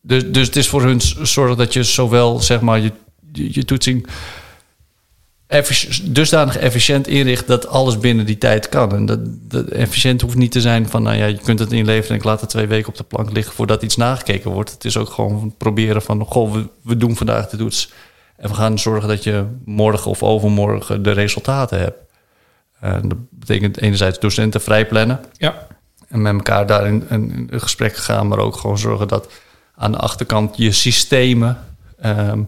Dus, dus het is voor hun zorgen dat je zowel zeg maar je, je, je toetsing effici- dusdanig efficiënt inricht dat alles binnen die tijd kan. En dat, dat efficiënt hoeft niet te zijn van, nou ja, je kunt het inleveren en ik laat het twee weken op de plank liggen voordat iets nagekeken wordt. Het is ook gewoon proberen van, goh, we, we doen vandaag de toets en we gaan zorgen dat je morgen of overmorgen de resultaten hebt. En dat betekent enerzijds docenten vrij plannen Ja. en met elkaar daarin een, een gesprek gaan, maar ook gewoon zorgen dat aan de achterkant je systemen ehm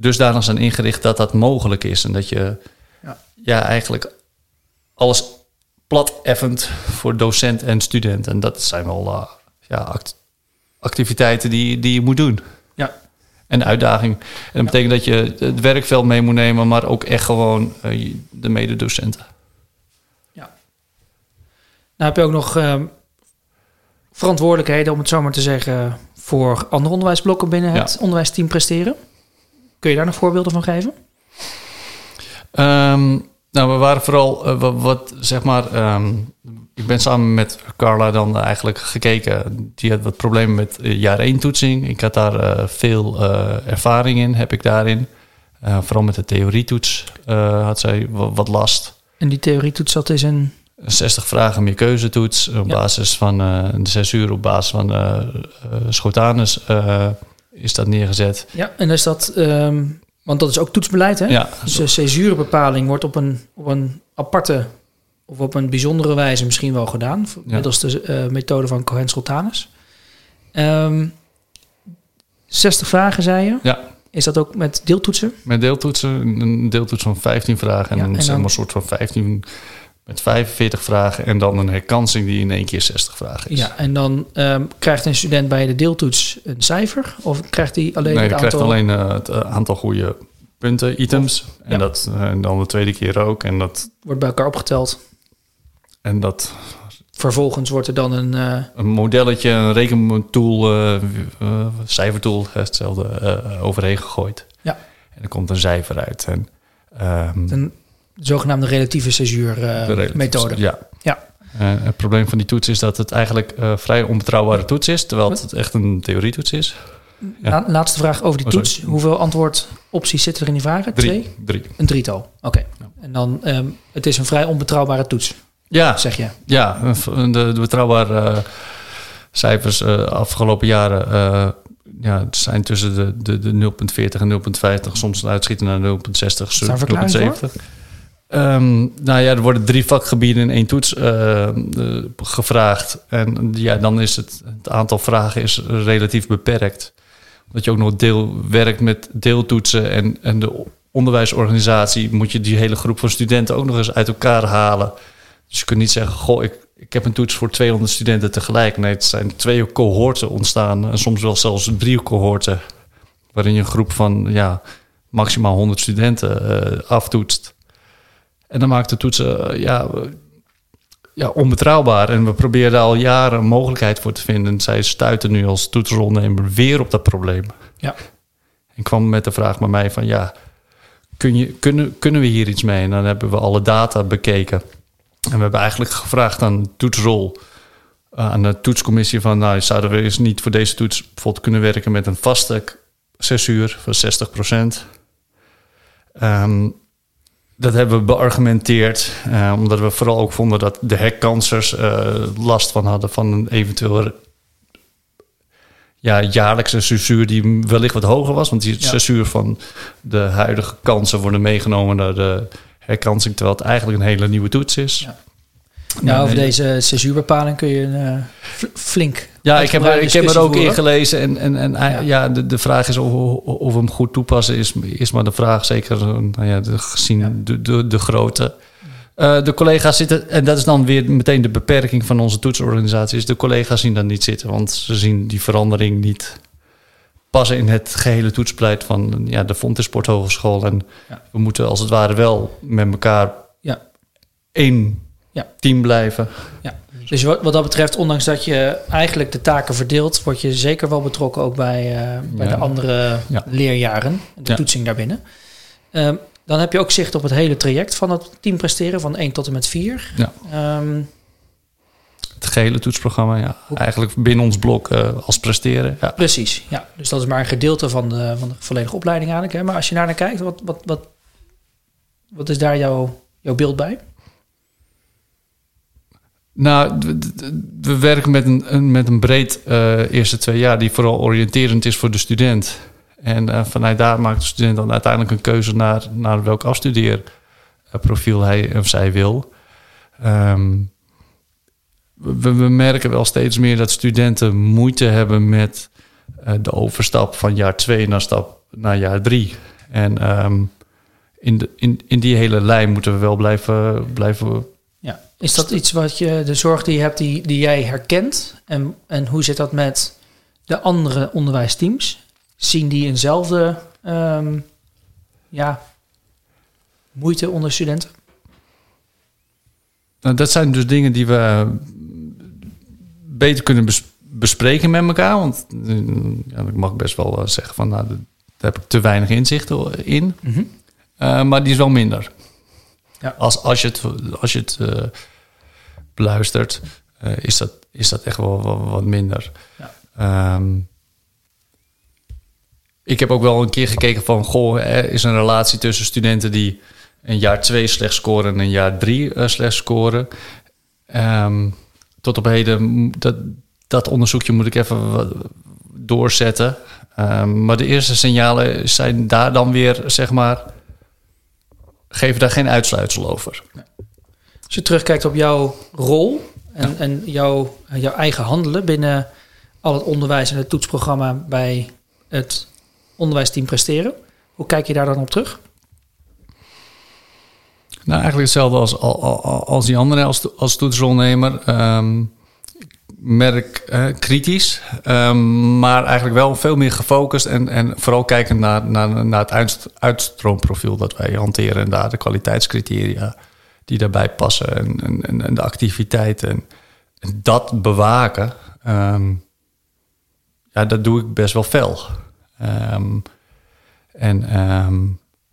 dusdanig zijn ingericht dat dat mogelijk is. En dat je Ja. ja. eigenlijk alles plat effent voor docent en student. En dat zijn wel eh, ja, act- activiteiten die, die je moet doen. Ja. En uitdaging. En dat betekent dat je het werkveld mee moet nemen, maar ook echt gewoon eh, de mededocenten. Nou heb je ook nog ehm, verantwoordelijkheden, om het zo maar te zeggen, voor andere onderwijsblokken binnen het Ja. onderwijsteam presteren. Kun je daar nog voorbeelden van geven? Ehm, nou, we waren vooral eh, wat, wat, zeg maar. ehm, ik ben samen met Carla dan eigenlijk gekeken. Die had wat problemen met eh, jaar 1 toetsing. Ik had daar eh, veel ervaring in, heb ik daarin. Vooral met de theorietoets had zij wa- wat last. En die theorietoets, dat is een... 60 vragen meer keuzetoets op Ja. basis van de zes uur op basis van Schotanus is dat neergezet. Ja, en is dat... ehm, want dat is ook toetsbeleid, hè? Ja, Dus de cesurebepaling wordt op een, op een aparte of op een bijzondere wijze misschien wel gedaan. Ja. Middels de eh, methode van Cohen-Sultanus. Ehm 60 vragen, zei je. ja. Is dat ook met deeltoetsen? Met deeltoetsen, een deeltoets van 15 vragen en, Ja, en dan- een soort van 15 met 45 vragen en dan een herkansing die in één keer 60 vragen is. Ja, en dan ehm, krijgt een student bij de deeltoets een cijfer? Of krijgt hij alleen nee, het aantal... krijgt alleen eh, het eh, aantal goede punten, items. En, Ja. dat, eh, en dan de tweede keer ook. En, dat, Wordt bij elkaar opgeteld. En dat Vervolgens wordt er dan een... een modelletje, een rekentool, cijfertool, hetzelfde, overheen gegooid. Ja. En er komt een cijfer uit. En, ehm, een zogenaamde relatieve césuur eh, de methode. Ja. Ja. Eh, het probleem van die toets is dat het eigenlijk eh vrij onbetrouwbare toets is, terwijl het echt een theorietoets is. Ja. La- laatste vraag over die Oh, toets. Hoeveel antwoordopties zitten er in die vragen? Twee? Drie. Drie. Een drietal. Oké. Ja. En dan, ehm, het is een vrij onbetrouwbare toets, Ja, zeg je. ja de, de betrouwbare cijfers uh, afgelopen jaren uh, ja, het zijn tussen de, de, de 0,40 en 0,50, soms uitschieten naar 0,60, 0,70. Um, nou ja, er worden drie vakgebieden in één toets uh, gevraagd. En ja, dan is het, het aantal vragen is relatief beperkt. Dat je ook nog deel werkt met deeltoetsen en, en de onderwijsorganisatie moet je die hele groep van studenten ook nog eens uit elkaar halen. Dus je kunt niet zeggen, goh, ik, ik heb een toets voor 200 studenten tegelijk. Nee, het zijn twee cohorten ontstaan en soms wel zelfs drie cohorten. Waarin je een groep van ja, maximaal 100 studenten uh, aftoetst. En dan maakt de toetsen uh, ja, ja, onbetrouwbaar. En we proberen daar al jaren een mogelijkheid voor te vinden. Zij stuiten nu als toetsrondenemer weer op dat probleem. Ja. En kwam met de vraag bij mij van ja, kun je, kunnen, kunnen we hier iets mee? En dan hebben we alle data bekeken. En we hebben eigenlijk gevraagd aan de toetsrol, uh, aan de toetscommissie van nou, zouden we eens niet voor deze toets bijvoorbeeld kunnen werken met een vaste zes uur van 60 procent. Um, dat hebben we beargumenteerd, uh, omdat we vooral ook vonden dat de herkansers uh, last van hadden van een eventueel ja, jaarlijkse censuur die wellicht wat hoger was. Want die ja. censuur van de huidige kansen worden meegenomen naar de herkansing, terwijl het eigenlijk een hele nieuwe toets is. Ja. Ja, over deze censuurbepaling kun je uh, flink. Ja, ik heb, er, ik heb er ook in gelezen. En, en, en ja. ja, de, de vraag is of, of we hem goed toepassen, is, is maar de vraag. Zeker nou ja, de, gezien de, de, de grootte. Uh, de collega's zitten, en dat is dan weer meteen de beperking van onze toetsorganisatie, is de collega's zien dat niet zitten, want ze zien die verandering niet passen in het gehele toetsbeleid van ja, de Fontes Sporthogeschool. En ja. we moeten als het ware wel met elkaar ja. één ja. team blijven. Ja. Dus wat, wat dat betreft, ondanks dat je eigenlijk de taken verdeelt, word je zeker wel betrokken ook bij, uh, bij ja. de andere ja. leerjaren, de toetsing daarbinnen. Uh, dan heb je ook zicht op het hele traject van het team presteren, van 1 tot en met 4. Ja. Um, het gehele toetsprogramma, ja. Eigenlijk binnen ons blok uh, als presteren. Ja. Precies, ja. Dus dat is maar een gedeelte van de, van de volledige opleiding eigenlijk. Hè. Maar als je naar naar kijkt, wat, wat, wat, wat is daar jouw, jouw beeld bij? Nou, we werken met een, met een breed uh, eerste twee jaar die vooral oriënterend is voor de student. En uh, vanuit daar maakt de student dan uiteindelijk een keuze naar, naar welk afstudeerprofiel hij of zij wil. Um, we, we, merken wel steeds meer dat studenten moeite hebben met de overstap van jaar twee naar, stap, naar jaar drie. En um, in, de, in, in die hele lijn moeten we wel blijven, blijven ja. Is dat iets wat je, de zorg die je hebt, die, die jij herkent? En, en hoe zit dat met de andere onderwijsteams? Zien die eenzelfde um, ja, moeite onder studenten? Nou, dat zijn dus dingen die we beter kunnen bes bespreken met elkaar. Want ja, ik mag best wel zeggen van, nou, daar heb ik te weinig inzicht in. Mm -hmm. uh, maar die is wel minder. Ja. Als, als je het, als je het uh, beluistert, uh, is, dat, is dat echt wel, wel wat minder. Ja. Um, ik heb ook wel een keer gekeken van... goh, er is een relatie tussen studenten die een jaar twee slecht scoren... en een jaar drie uh, slecht scoren. Um, tot op heden, dat, dat onderzoekje moet ik even doorzetten. Um, maar de eerste signalen zijn daar dan weer, zeg maar geven daar geen uitsluitsel over. Als je terugkijkt op jouw rol en, ja. en jouw, jouw eigen handelen binnen al het onderwijs en het toetsprogramma bij het onderwijsteam presteren, hoe kijk je daar dan op terug? Nou, eigenlijk hetzelfde als, als, die andere als, als toetsrolnemer. Um, merk kritisch, um, maar eigenlijk wel veel meer gefocust en, en vooral kijken naar, naar, naar het uit, uitstroomprofiel dat wij hanteren en daar de kwaliteitscriteria die daarbij passen en, en, en de activiteiten. En, dat bewaken, ehm, ja, dat doe ik best wel fel. Ehm, en ehm,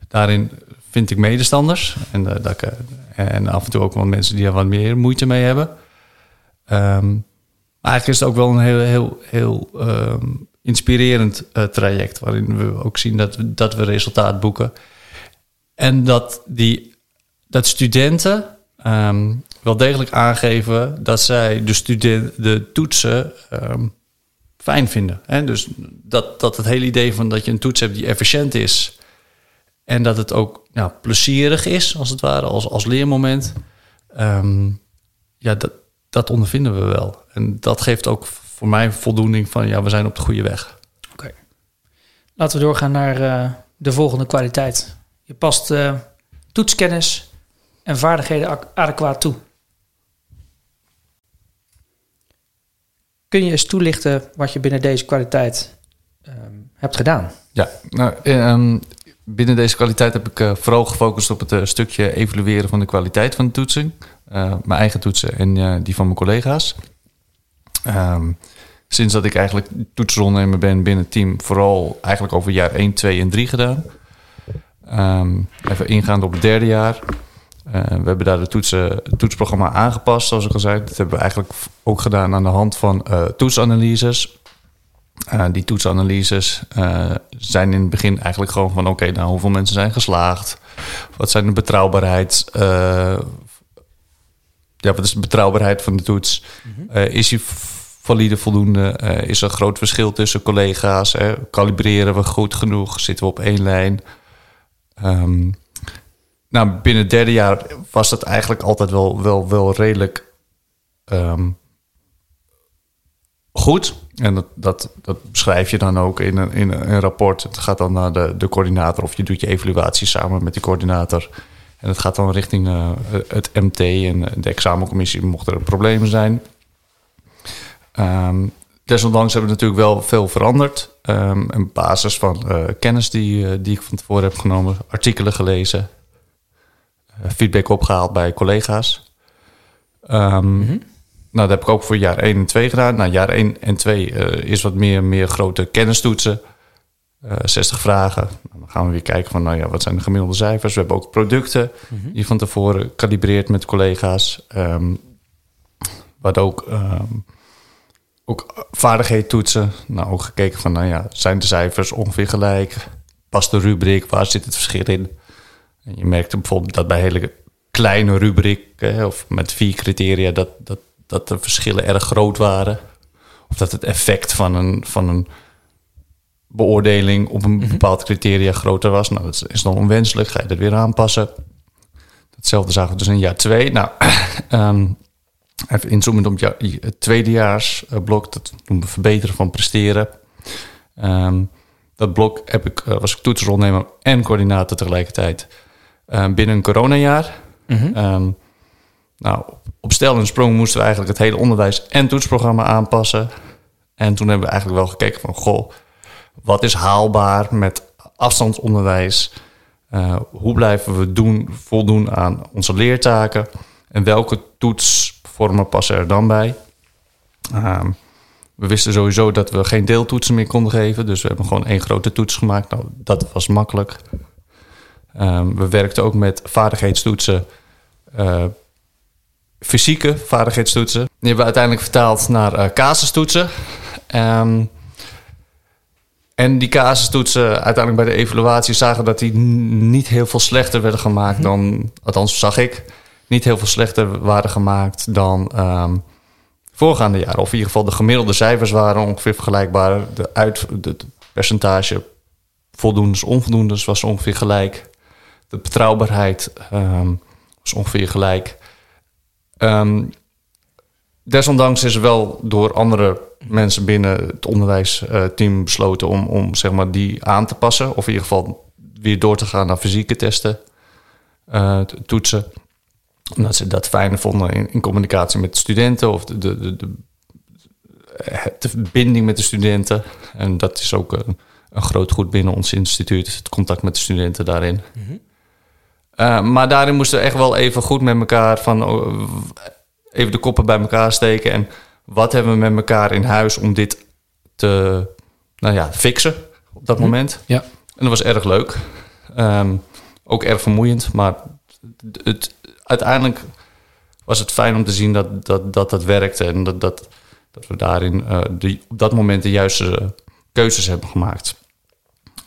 daarin vind ik medestanders en, dat ik, en af en toe ook wel mensen die er wat meer moeite mee hebben. Eigenlijk is het ook wel een heel, heel, heel inspirerend uh, traject. Waarin we ook zien dat we, dat we resultaat boeken. En dat, die, dat studenten um, wel degelijk aangeven dat zij de, student, de toetsen um, fijn vinden. Hè? Dus dat, dat het hele idee van dat je een toets hebt die efficiënt is. En dat het ook nou, plezierig is, als het ware, als, als leermoment. Ja, dat, dat ondervinden we wel. En dat geeft ook voor mij voldoening van ja, we zijn op de goede weg. Oké. Laten we doorgaan naar uh, de volgende kwaliteit. Je past uh, toetskennis en vaardigheden adequaat toe. Kun je eens toelichten wat je binnen deze kwaliteit um, hebt gedaan? Ja, nou, um, binnen deze kwaliteit heb ik uh, vooral gefocust op het uh, stukje evalueren van de kwaliteit van de toetsing. Uh, mijn eigen toetsen en die van mijn collega's. Um, sinds dat ik eigenlijk toetsronnemer ben binnen het team, vooral eigenlijk over jaar 1, 2 en 3 gedaan. Um, even ingaand op het derde jaar. We hebben daar de toetsen, het toetsprogramma aangepast, zoals ik al zei. Dat hebben we eigenlijk ook gedaan aan de hand van toetsanalyses. Uh, die toetsanalyses zijn in het begin eigenlijk gewoon van... oké, nou, hoeveel mensen zijn geslaagd? Wat zijn de betrouwbaarheid... ja, wat is de betrouwbaarheid van de toets? -hmm. is die valide voldoende? is er een groot verschil tussen collega's? Hè? Kalibreren we goed genoeg? Zitten we op één lijn? Um, nou, binnen het derde jaar was dat eigenlijk altijd wel, wel, wel redelijk um, goed. En dat, dat, dat beschrijf je dan ook in een, in een rapport. Het gaat dan naar de, de coördinator of je doet je evaluatie samen met die coördinator. En het gaat dan richting uh, het MT en de examencommissie mochten er problemen zijn. Um, desondanks hebben we natuurlijk wel veel veranderd. Um, op basis van uh, kennis die, uh, die ik van tevoren heb genomen, artikelen gelezen, feedback opgehaald bij collega's. Um, mm -hmm. Nou, dat heb ik ook voor jaar 1 en 2 gedaan. Nou, jaar 1 en 2 is wat meer, meer grote kennistoetsen. 60 vragen. Nou, dan gaan we weer kijken van, nou ja, wat zijn de gemiddelde cijfers? We hebben ook producten mm -hmm. die van tevoren kalibreerd met collega's. Um, wat ook ook vaardigheid toetsen. Nou, ook gekeken van, nou ja, zijn de cijfers ongeveer gelijk? Past de rubriek? Waar zit het verschil in? En je merkte bijvoorbeeld dat bij hele kleine rubrieken, of met vier criteria, dat, dat, dat de verschillen erg groot waren. Of dat het effect van een, van een beoordeling op een bepaald criteria groter was. Nou, dat is dan onwenselijk. Ga je dat weer aanpassen? Hetzelfde zagen we dus in jaar twee. Nou, um, Even inzoomend op het tweedejaarsblok, dat noemen we verbeteren van presteren. Um, dat blok heb ik, uh, was ik toetsrolnemer en coördinator tegelijkertijd uh, binnen een coronajaar. Mm -hmm. um, nou, op stel en sprong moesten we eigenlijk het hele onderwijs en toetsprogramma aanpassen. En toen hebben we eigenlijk wel gekeken van, goh, wat is haalbaar met afstandsonderwijs? Uh, hoe blijven we doen, voldoen aan onze leertaken? En welke toets vormen passen er dan bij. Um, we wisten sowieso dat we geen deeltoetsen meer konden geven. Dus we hebben gewoon één grote toets gemaakt. Nou, dat was makkelijk. Um, we werkten ook met vaardigheidstoetsen. Uh, fysieke vaardigheidstoetsen. Die hebben we uiteindelijk vertaald naar uh, casustoetsen. Um, en die casustoetsen, uiteindelijk bij de evaluatie, zagen dat die niet heel veel slechter werden gemaakt mhm. dan, althans zag ik, niet heel veel slechter waren gemaakt dan um, voorgaande jaren. Of in ieder geval de gemiddelde cijfers waren ongeveer vergelijkbaar. De, uit, de, percentage voldoendes, onvoldoendes was ongeveer gelijk. De betrouwbaarheid um, was ongeveer gelijk. Um, desondanks is er wel door andere mensen binnen het onderwijsteam besloten om, om zeg maar, die aan te passen. Of in ieder geval weer door te gaan naar fysieke testen, uh, toetsen omdat ze dat fijner vonden in, communicatie met de studenten of de, de, de, de, verbinding met de studenten. En dat is ook een, een, groot goed binnen ons instituut, het contact met de studenten daarin. Mm Uh, maar daarin moesten we echt wel even goed met elkaar van oh, even de koppen bij elkaar steken. En wat hebben we met elkaar in huis om dit te nou ja, fixen op dat moment. Ja. En dat was erg leuk. Um, ook erg vermoeiend, maar het, uiteindelijk was het fijn om te zien dat dat, dat, dat werkte en dat, dat, dat we daarin uh, die, op dat moment de juiste keuzes hebben gemaakt.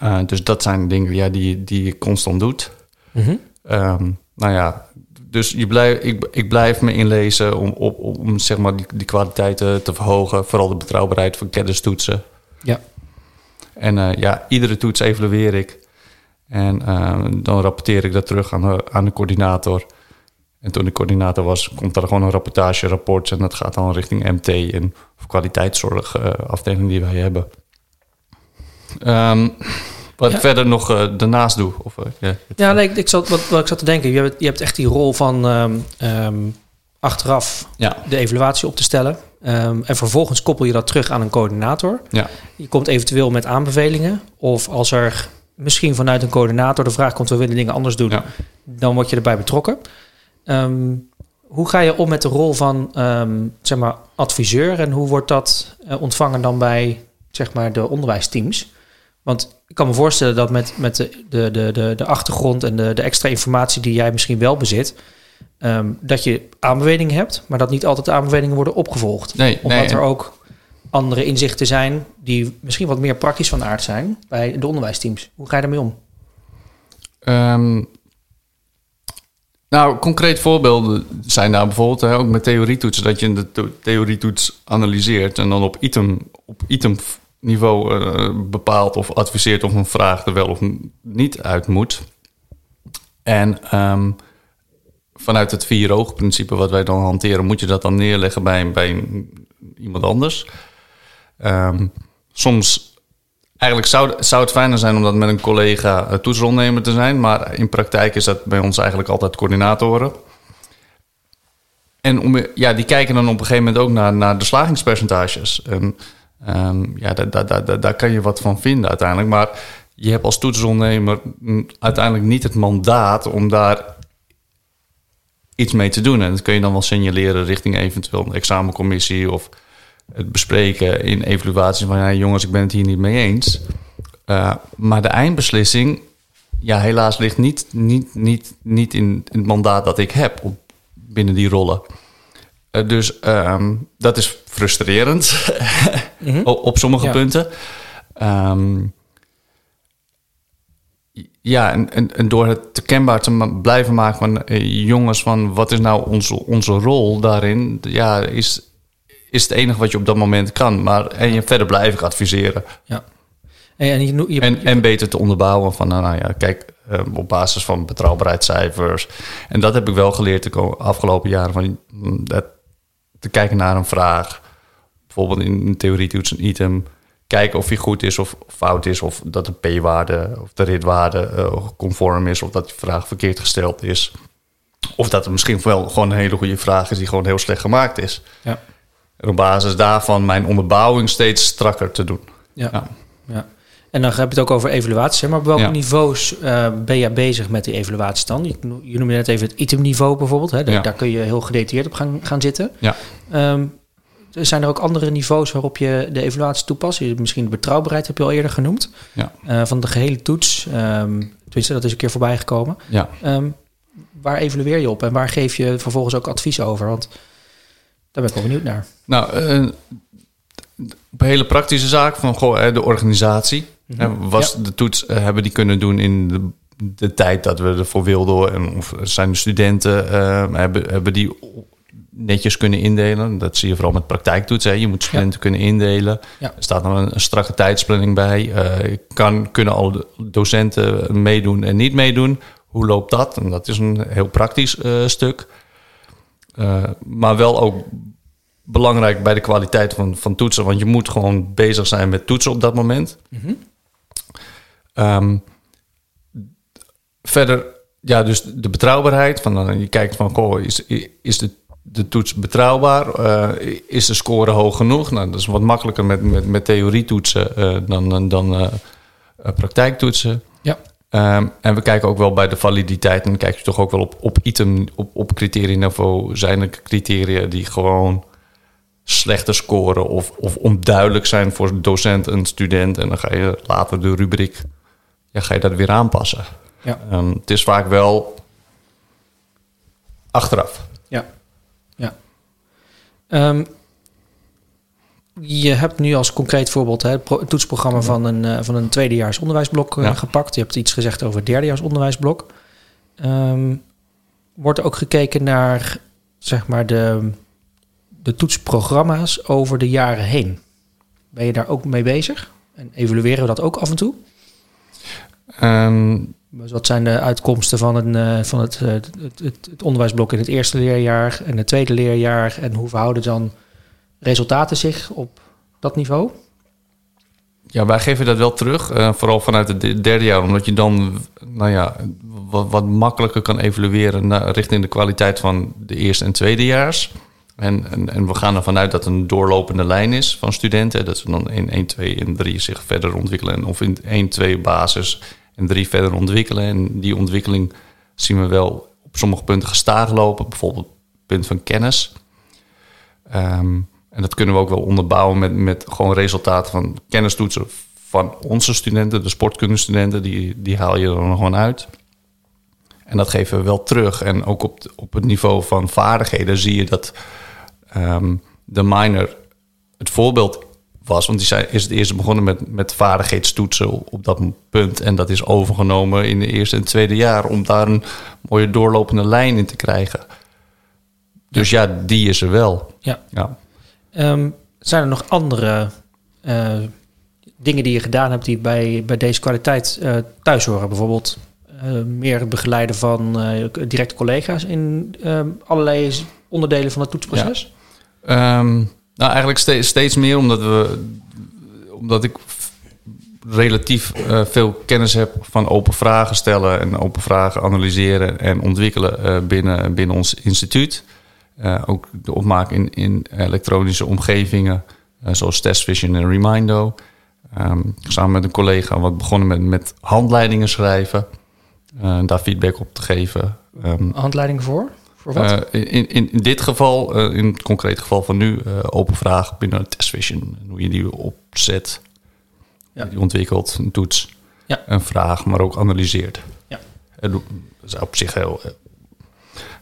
Uh, dus dat zijn dingen ja, die, die je constant doet. Mm um, nou ja, dus je blijf, ik, ik blijf me inlezen om, op, om zeg maar die, die kwaliteiten te verhogen. Vooral de betrouwbaarheid van kennistoetsen. Ja. En uh, ja, iedere toets evalueer ik. En uh, dan rapporteer ik dat terug aan de, aan de coördinator. En toen de coördinator was, komt er gewoon een rapportage-rapport. En dat gaat dan richting MT en kwaliteitszorgafdeling uh, die wij hebben. Um, wat Ja. ik verder nog uh, daarnaast doe. Of, uh, ja, nee, ik, ik zat, wat, wat ik zat te denken, je hebt, je hebt echt die rol van ehm, ehm, achteraf ja, de evaluatie op te stellen. Ehm, en vervolgens koppel je dat terug aan een coördinator. ja, Je komt eventueel met aanbevelingen. Of als er misschien vanuit een coördinator de vraag komt, we willen dingen anders doen, ja. dan word je erbij betrokken. Hoe ga je om met de rol van zeg maar, adviseur en hoe wordt dat eh, ontvangen dan bij zeg maar, de onderwijsteams? Want ik kan me voorstellen dat met, met de, de, de, de, achtergrond en de, de extra informatie die jij misschien wel bezit, ehm, dat je aanbevelingen hebt, maar dat niet altijd de aanbevelingen worden opgevolgd. Nee, Omdat nee, er ook andere inzichten zijn die misschien wat meer praktisch van aard zijn bij de onderwijsteams. Hoe ga je daarmee om? Ehm, nou, concreet voorbeelden zijn daar bijvoorbeeld hè, ook met theorietoetsen, dat je de to- theorietoets analyseert en dan op item, op itemniveau eh, bepaalt of adviseert of een vraag er wel of niet uit moet. En ehm, vanuit het vier ogen principe wat wij dan hanteren, moet je dat dan neerleggen bij, bij iemand anders. Ehm, soms Eigenlijk zou, zou het fijner zijn om dat met een collega eh, toetsronnemer te zijn. Maar in praktijk is dat bij ons eigenlijk altijd coördinatoren. En om, ja, die kijken dan op een gegeven moment ook naar, naar de slagingspercentages. En, ehm, ja, daar, daar, daar, daar- kan je wat van vinden uiteindelijk. Maar je hebt als toetsronnemer mm, uiteindelijk niet het mandaat om daar iets mee te doen. En dat kun je dan wel signaleren richting eventueel een examencommissie of het bespreken in evaluaties van ja, jongens, ik ben het hier niet mee eens. Uh, maar de eindbeslissing, ja, helaas ligt niet, niet, niet, niet in, in het mandaat dat ik heb op, binnen die rollen. Uh, dus um, dat is frustrerend mm -hmm. op, sommige ja. punten. Um, ja, en, en, en, door het te kenbaar te blijven maken van uh, jongens, van wat is nou onze, onze rol daarin, ja, is, is het enige wat je op dat moment kan. Maar en je, verder blijf ik adviseren. Ja. En, en, je, je, en, en, beter te onderbouwen van, nou, nou ja, kijk, uh, op basis van betrouwbaarheidscijfers. En dat heb ik wel geleerd de afgelopen jaren. Van, dat, te kijken naar een vraag. Bijvoorbeeld in een theorietoets een item. Kijken of hij goed is of fout is. Of dat de p-waarde of de ritwaarde uh, conform is. Of dat de vraag verkeerd gesteld is. Of dat het misschien wel gewoon een hele goede vraag is die gewoon heel slecht gemaakt is. Ja. En op basis daarvan mijn onderbouwing steeds strakker te doen. Ja. ja. ja. En dan heb je het ook over evaluaties. Maar op welke ja. niveaus uh, ben je bezig met die evaluaties dan? Je, je noemde net even het itemniveau bijvoorbeeld. Hè? Daar, ja. daar, kun je heel gedetailleerd op gaan, gaan zitten. Ja. Um, zijn er ook andere niveaus waarop je de evaluatie toepast? Misschien de betrouwbaarheid heb je al eerder genoemd. Ja. Uh, van de gehele toets. Um, tenminste, dat is een keer voorbij gekomen. Ja. Um, waar evalueer je op en waar geef je vervolgens ook advies over? Want daar ben ik wel benieuwd naar. Nou, uh, op een hele praktische zaak van goh, de organisatie. -hmm. Was ja. de toets uh, hebben die kunnen doen in de, de, tijd dat we ervoor wilden? En of zijn de studenten uh, hebben, hebben die netjes kunnen indelen? Dat zie je vooral met praktijktoetsen. Je moet studenten ja. kunnen indelen. Ja. Er staat dan een, een strakke tijdsplanning bij. Uh, kan, kunnen alle docenten meedoen en niet meedoen? Hoe loopt dat? En dat is een heel praktisch stuk. maar wel ook belangrijk bij de kwaliteit van, van toetsen. Want je moet gewoon bezig zijn met toetsen op dat moment. Mm -hmm. Um, verder, ja, dus de betrouwbaarheid. Van, dan, je kijkt van, goh, is, is de, de toets betrouwbaar? Uh, is de score hoog genoeg? Nou, dat is wat makkelijker met, met, met theorietoetsen uh, dan, dan uh, praktijktoetsen. Ja. Ehm, en we kijken ook wel bij de validiteit. En dan kijk je toch ook wel op, op item, op, op criterieniveau. Zijn er criteria die gewoon slechter scoren of, of onduidelijk zijn voor docent en student. En dan ga je later de rubriek, ja, ga je dat weer aanpassen. Ja. Het is vaak wel achteraf. Ja. ja. Ehm, je hebt nu als concreet voorbeeld hè, het pro- het toetsprogramma van een, eh, van een tweedejaars onderwijsblok eh, Ja. gepakt. Je hebt iets gezegd over het derdejaars onderwijsblok. Ehm, wordt er ook gekeken naar zeg maar de, de toetsprogramma's over de jaren heen? Ben je daar ook mee bezig? En evalueren we dat ook af en toe? Ehm, Dus wat zijn de uitkomsten van, een, eh, van het, eh, het, het, het onderwijsblok in het eerste leerjaar en het tweede leerjaar? En hoe verhouden dan resultaten zich op dat niveau? Ja, wij geven dat wel terug. eh, vooral vanuit het de- derde jaar. Omdat je dan nou ja, wat, wat makkelijker kan evalueren naar, richting de kwaliteit van de eerste en tweedejaars. En, en, en we gaan ervan uit dat het een doorlopende lijn is van studenten. Dat ze dan in 1, 2 en 3 zich verder ontwikkelen. En Of in 1, 2 basis en 3 verder ontwikkelen. En die ontwikkeling zien we wel op sommige punten gestaag lopen. Bijvoorbeeld het punt van kennis. Ehm, en dat kunnen we ook wel onderbouwen met, met gewoon resultaten van kennistoetsen van onze studenten, de sportkundestudenten, die, die haal je er gewoon uit. En dat geven we wel terug. En ook op, op het niveau van vaardigheden zie je dat ehm, de minor het voorbeeld was. Want die zei, is het eerst begonnen met, met vaardigheidstoetsen op dat punt. En dat is overgenomen in de eerste en tweede jaar om daar een mooie doorlopende lijn in te krijgen. Dus ja, die is er wel. Ja. Ja. Ehm, zijn er nog andere eh, dingen die je gedaan hebt die bij, bij deze kwaliteit eh, thuis horen? Bijvoorbeeld eh, meer het begeleiden van directe collega's in ehm, allerlei onderdelen van het toetsproces? Ehm, nou, eigenlijk steeds, meer omdat we omdat ik relatief eh, veel kennis heb van open vragen stellen en open vragen analyseren en ontwikkelen eh, binnen, binnen ons instituut. Eh, ook de opmaak in, in elektronische omgevingen, zoals TestVision en Remindo. Ehm, samen met een collega wat begonnen met, met handleidingen schrijven, daar feedback op te geven. Ehm, Handleiding voor? Voor wat? eh, in, in, in dit geval, eh, in het concrete geval van nu, eh, open vraag binnen TestVision. Hoe je die opzet, Ja. die ontwikkelt, een toets, Ja. een vraag, maar ook analyseert. Ja. Dat is op zich heel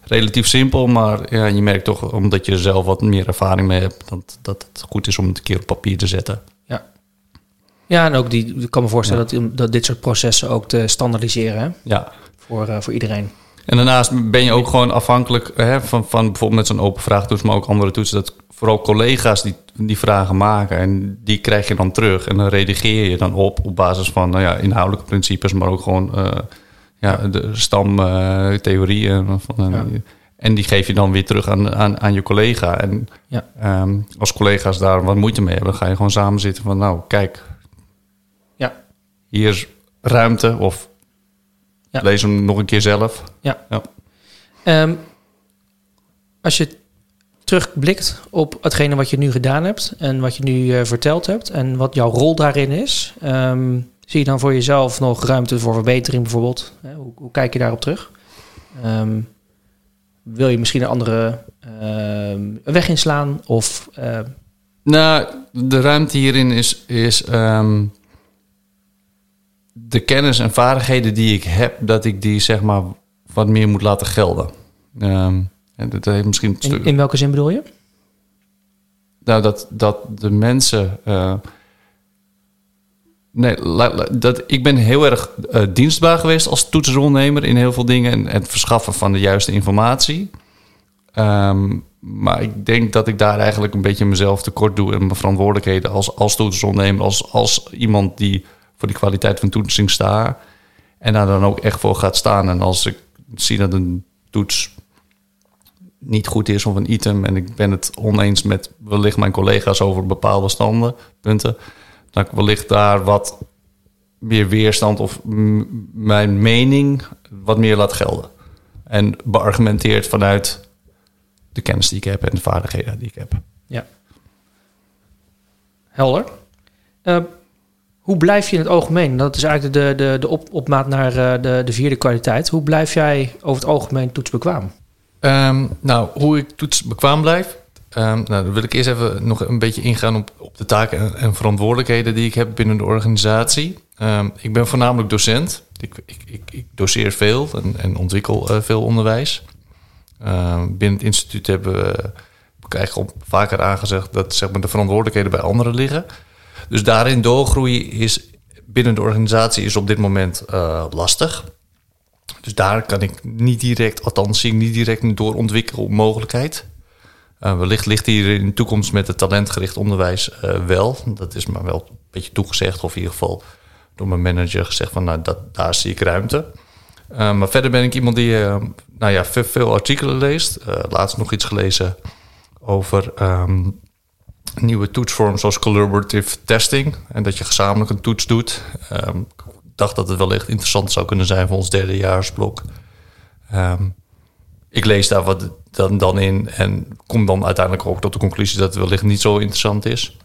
relatief simpel, maar ja, je merkt toch, omdat je er zelf wat meer ervaring mee hebt, dat, dat het goed is om het een keer op papier te zetten. ja. Ja, en ook die, ik kan me voorstellen dat, dat dit soort processen ook te standaardiseren hè? Ja. Voor, voor iedereen. En daarnaast ben je ook gewoon afhankelijk hè, van, van bijvoorbeeld met zo'n open vraagtoets, maar ook andere toetsen. Dat vooral collega's die, die vragen maken en die krijg je dan terug. En dan redigeer je dan op op basis van nou ja, inhoudelijke principes, maar ook gewoon eh, ja, de stamtheorieën. van, Ja. En die geef je dan weer terug aan, aan, aan je collega. En Ja. ehm, als collega's daar wat moeite mee hebben, ga je gewoon samen zitten van nou kijk, Ja. hier is ruimte of Ja. lees hem nog een keer zelf. Ja. Ja. Ehm, als je terugblikt op hetgene wat je nu gedaan hebt en wat je nu eh, verteld hebt en wat jouw rol daarin is, ehm, zie je dan voor jezelf nog ruimte voor verbetering bijvoorbeeld? Hoe, hoe kijk je daarop terug? Ehm, wil je misschien een andere weg inslaan? Of eh, Nou, de ruimte hierin is, is ehm, de kennis en vaardigheden die ik heb, dat ik die zeg maar wat meer moet laten gelden. Ehm, en dat heeft misschien een in, in welke zin bedoel je? nou, dat, dat de mensen. eh, nee, dat, ik ben heel erg eh, dienstbaar geweest als toetsronnemer in heel veel dingen en het verschaffen van de juiste informatie. Ehm, maar ik denk dat ik daar eigenlijk een beetje mezelf tekort doe en mijn verantwoordelijkheden als, als als, als iemand die voor die kwaliteit van toetsing staat. En daar dan ook echt voor gaat staan. En als ik zie dat een toets niet goed is of een item en ik ben het oneens met wellicht mijn collega's over bepaalde standen, punten, dat ik wellicht daar wat meer weerstand of mijn mening wat meer laat gelden. En beargumenteerd vanuit de kennis die ik heb en de vaardigheden die ik heb. Ja. Helder. Eh, Hoe blijf je in het algemeen, dat is eigenlijk de, de, de op, opmaat naar uh, de, de vierde kwaliteit, hoe blijf jij over het algemeen toetsbekwaam? Um, nou, hoe ik toetsbekwaam blijf, um, nou, dan wil ik eerst even nog een beetje ingaan op, op de taken en, en verantwoordelijkheden die ik heb binnen de organisatie. Um, ik ben voornamelijk docent. Ik, ik, ik, ik doseer veel en, en ontwikkel uh, veel onderwijs. binnen het instituut hebben we, ik eigenlijk al vaker aangezegd dat zeg maar, de verantwoordelijkheden bij anderen liggen. Dus daarin doorgroeien is binnen de organisatie is op dit moment uh, lastig. Dus daar kan ik niet direct, althans zie ik niet direct een doorontwikkelmogelijkheid. Uh, wellicht ligt hier in de toekomst met het talentgericht onderwijs uh, wel. Dat is maar wel een beetje toegezegd, of in ieder geval door mijn manager gezegd van nou, dat, daar zie ik ruimte. Maar verder ben ik iemand die nou ja, veel, artikelen leest. laatst nog iets gelezen over um, nieuwe toetsvorm zoals collaborative testing. En dat je gezamenlijk een toets doet. Um, ik dacht dat het wellicht interessant zou kunnen zijn voor ons derdejaarsblok. Um, ik lees daar wat dan, dan in en kom dan uiteindelijk ook tot de conclusie dat het wellicht niet zo interessant is.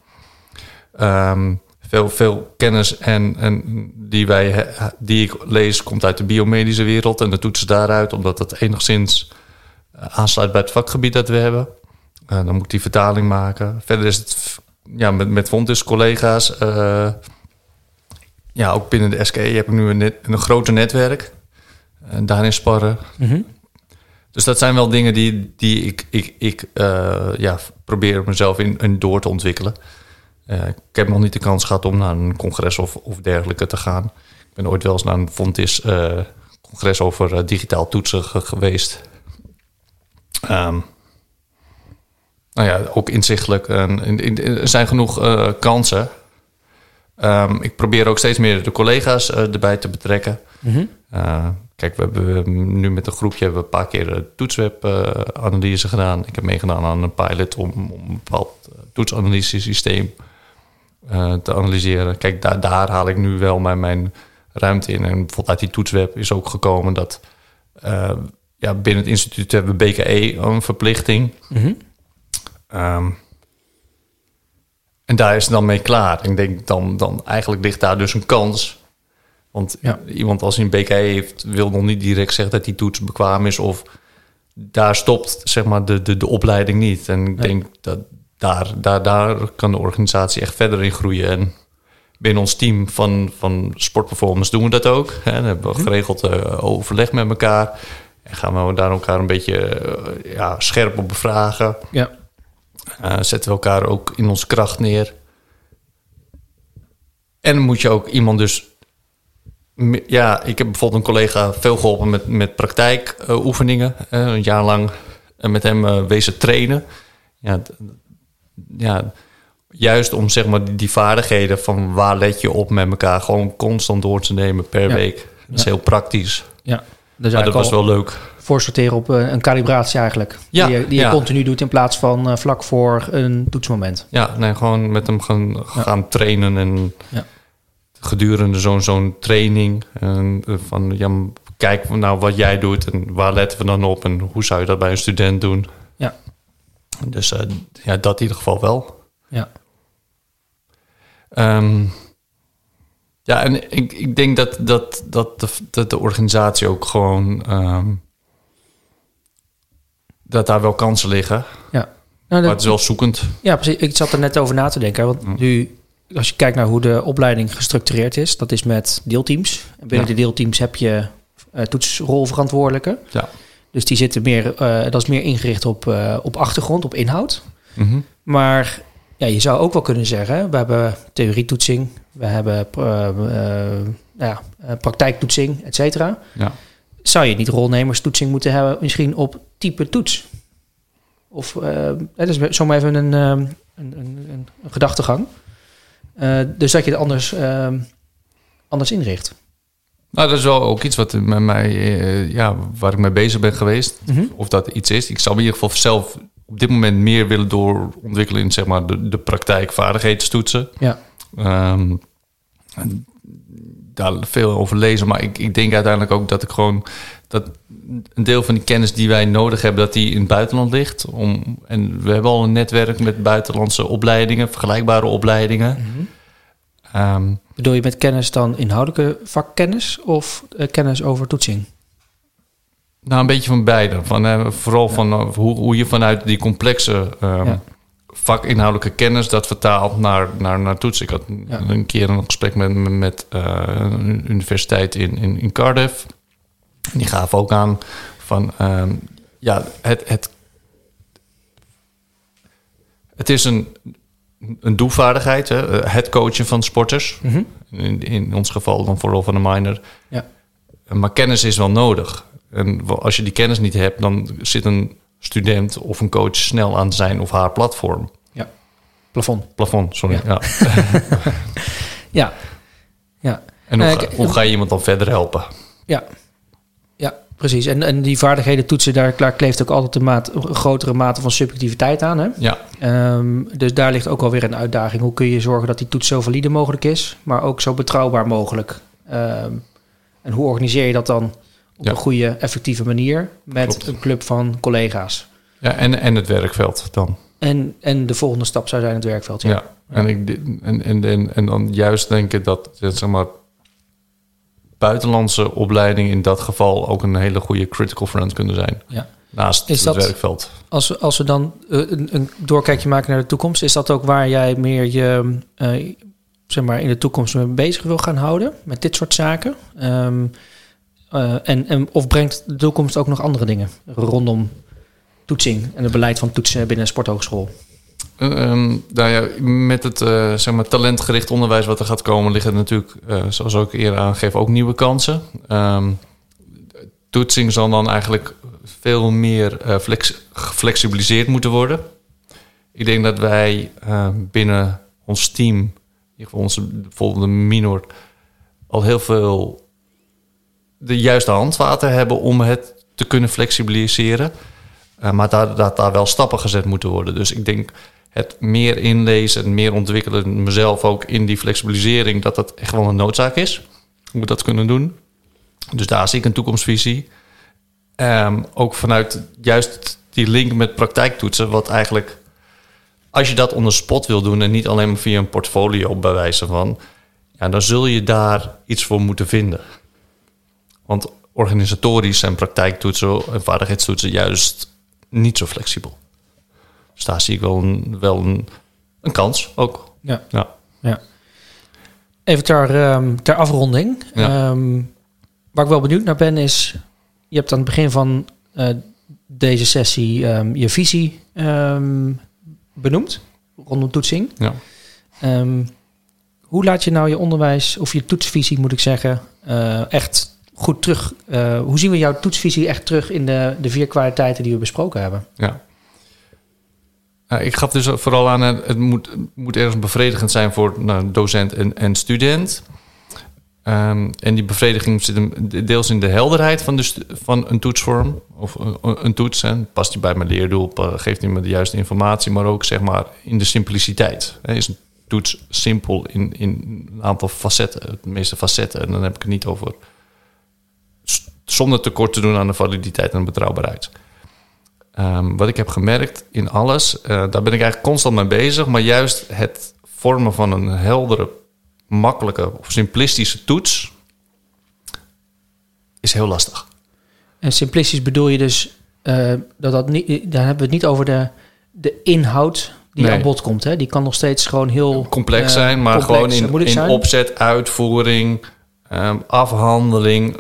Um, veel, veel kennis en, en die, wij, die ik lees komt uit de biomedische wereld en de toetsen daaruit, omdat het enigszins eh, aansluit bij het vakgebied dat we hebben. Uh, dan moet ik die vertaling maken. Verder is het ja, met, met Fontis collega's. Uh, ja, ook binnen de SKE heb ik nu een, net, een groter netwerk. En daarin sparren. Mm -hmm. Dus dat zijn wel dingen die, die ik, ik, ik uh, ja, probeer mezelf in, in door te ontwikkelen. ik heb nog niet de kans gehad om naar een congres of, of dergelijke te gaan. Ik ben ooit wel eens naar een Fontis congres over digitaal toetsen geweest. Um, nou ja, ook inzichtelijk. En, er zijn genoeg uh, kansen. Um, ik probeer ook steeds meer de collega's uh, erbij te betrekken. Mm -hmm. uh, kijk, we hebben nu met een groepje hebben we een paar keer toetsweb-analyse gedaan. Ik heb meegedaan aan een pilot om, om een bepaald toetsanalyse-systeem te analyseren. Kijk, daar, daar haal ik nu wel mijn, mijn ruimte in. En bijvoorbeeld uit die toetsweb is ook gekomen dat ja, binnen het instituut hebben we BKE een verplichting. Mm -hmm. Um, en daar is het dan mee klaar. Ik denk dan, dan eigenlijk ligt daar dus een kans. Want ja. iemand als hij een BKE heeft, wil nog niet direct zeggen dat die toets bekwaam is. Of daar stopt zeg maar de, de, de opleiding niet. En ik denk dat daar, daar, daar kan de organisatie echt verder in groeien. En binnen ons team van, van sportperformance doen we dat ook. Hè. Dan hebben we mhm. geregeld uh, overleg met elkaar. En gaan we daar elkaar een beetje uh, ja, scherp op bevragen. Ja. Uh, zetten we elkaar ook in onze kracht neer. En moet je ook iemand dus... Ja, ik heb bijvoorbeeld een collega veel geholpen met, met praktijkoefeningen. Uh, een jaar lang met hem wezen trainen. Ja, ja, juist om zeg maar die, vaardigheden van waar let je op met elkaar... gewoon constant door te nemen per ja. week. Dat is heel praktisch. Ja, dus maar dat was wel leuk voor sorteren op een, een calibratie eigenlijk. Ja, die je, die je continu doet in plaats van uh, vlak voor een toetsmoment. Ja, nee, gewoon met hem gaan, gaan trainen en gedurende zo'n zo'n training. En eh, van ja, kijk nou wat jij doet en waar letten we dan op en hoe zou je dat bij een student doen. Ja. Dus uh, ja, dat in ieder geval wel. Ja. Um, ja, en ik, ik denk dat, dat, dat, de, dat de organisatie ook gewoon um, dat daar wel kansen liggen. Ja. Nou, maar het is wel zoekend. Ja, precies. Ik zat er net over na te denken. Want nu, als je kijkt naar hoe de opleiding gestructureerd is, dat is met deelteams. En binnen de deelteams heb je uh, toetsrolverantwoordelijke. Ja. Dus die zitten meer, uh, dat is meer ingericht op, uh, op achtergrond, op inhoud. Mm -hmm. Maar ja, je zou ook wel kunnen zeggen, we hebben theorietoetsing, we hebben nou ja, praktijktoetsing, et cetera. Ja zou je niet rolnemerstoetsing moeten hebben, misschien op type toets? Of, uh, dat is zomaar even een, uh, een, een, een, gedachtegang. Uh, dus dat je het anders, uh, anders inricht. Nou, dat is wel ook iets wat met mij, ja, waar ik mee bezig ben geweest. Mm -hmm. Of dat iets is. Ik zou in ieder geval zelf op dit moment meer willen doorontwikkelen in zeg maar, de, de praktijkvaardigheidstoetsen. Ja. Um, daar veel over lezen. Maar ik, ik denk uiteindelijk ook dat ik gewoon dat een deel van die kennis die wij nodig hebben, dat die in het buitenland ligt. Om, en we hebben al een netwerk met buitenlandse opleidingen, vergelijkbare opleidingen. Mm Bedoel je met kennis dan inhoudelijke vakkennis of eh, kennis over toetsing? Nou, een beetje van beide. Van, eh, vooral van eh, hoe, hoe je vanuit die complexe ehm, Ja. Vakinhoudelijke kennis dat vertaalt naar, naar, naar toetsen. Ik had Ja. een keer een gesprek met, met eh, een universiteit in, in, in Cardiff. Die gaven ook aan van ehm, ja, het, het, het is een, een doelvaardigheid, hè? het coachen van sporters. Mhm. In, in ons geval dan vooral van de minor. Ja. Maar kennis is wel nodig. En als je die kennis niet hebt, dan zit een student of een coach snel aan zijn of haar platform. ja. Plafond. Plafond, sorry. Ja. Ja. Ja. Ja. En hoe, Eh, ga, hoe ga je iemand dan verder helpen? Ja. Ja, precies. En, en die vaardigheden toetsen, daar, daar kleeft ook altijd een, maat, een grotere mate van subjectiviteit aan. Hè? Ja, Ehm, dus daar ligt ook wel weer een uitdaging. Hoe kun je zorgen dat die toets zo valide mogelijk is, maar ook zo betrouwbaar mogelijk? Ehm, en hoe organiseer je dat dan op Ja. een goede, effectieve manier met Klopt. een club van collega's? ja en, en het werkveld dan. En, en de volgende stap zou zijn het werkveld. Ja. Ja. En, ik, en, en, en, en dan juist denken dat dat, zeg maar, buitenlandse opleidingen in dat geval ook een hele goede critical friend kunnen zijn. Ja. Naast Is het dat- werkveld. Als, we- als we dan eh, een, een doorkijkje maken naar de toekomst, is dat ook waar jij meer je eh, zeg maar in de toekomst mee bezig wil gaan houden met dit soort zaken? Ehm, eh, en, of brengt de toekomst ook nog andere dingen rondom toetsing en het beleid van toetsen binnen een sporthogeschool? Eh, ehm, nou ja, met het eh, zeg maar, talentgericht onderwijs wat er gaat komen, liggen natuurlijk, zoals ook eerder aangegeven, ook nieuwe kansen. Ehm, toetsing zal dan eigenlijk veel meer flex- geflexibiliseerd moeten worden. Ik denk dat wij binnen ons team, in onze volgende minor, al heel veel de juiste handvaten hebben om het te kunnen flexibiliseren. Uh, maar daar, dat daar wel stappen gezet moeten worden. Dus ik denk het meer inlezen en meer ontwikkelen mezelf ook in die flexibilisering, dat dat echt wel een noodzaak is. Hoe we dat kunnen doen. Dus daar zie ik een toekomstvisie. Um, ook vanuit juist die link met praktijktoetsen, wat eigenlijk, als je dat onder spot wil doen en niet alleen maar via een portfolio bij van, ja, dan zul je daar iets voor moeten vinden. Want organisatorisch zijn praktijktoetsen en vaardigheidstoetsen juist niet zo flexibel. Dus daar zie ik wel een, wel een, een kans ook. Ja. ja. ja. Even ter, um, ter afronding. Ja. Um, waar ik wel benieuwd naar ben is... Je hebt aan het begin van uh, deze sessie um, je visie benoemd. Rondom toetsing. Ja. hoe laat je nou je onderwijs... Of je toetsvisie moet ik zeggen... Uh, echt goed terug... Uh, hoe zien we jouw toetsvisie echt terug... in de, de vier kwaliteiten die we besproken hebben? Ja. Ik gaf dus vooral aan, het moet, moet ergens bevredigend zijn voor nou, docent en, en student. Um, en die bevrediging zit hem deels in de helderheid van, de van een toetsvorm of een, een toets. Past die bij mijn leerdoel, geeft hij me de juiste informatie, maar ook zeg maar in de simpliciteit. Hè. Is een toets simpel in, in een aantal facetten, de meeste facetten. En dan heb ik het niet over zonder tekort te doen aan de validiteit en betrouwbaarheid. Um, wat ik heb gemerkt in alles, uh, daar ben ik eigenlijk constant mee bezig, maar juist het vormen van een heldere, makkelijke of simplistische toets is heel lastig. En simplistisch bedoel je dus uh, dat dat niet, dan hebben we het niet over de, de inhoud die nee. aan bod komt. Hè? Die kan nog steeds gewoon heel complex uh, zijn, maar complex, gewoon in, in zijn. opzet, uitvoering, um, afhandeling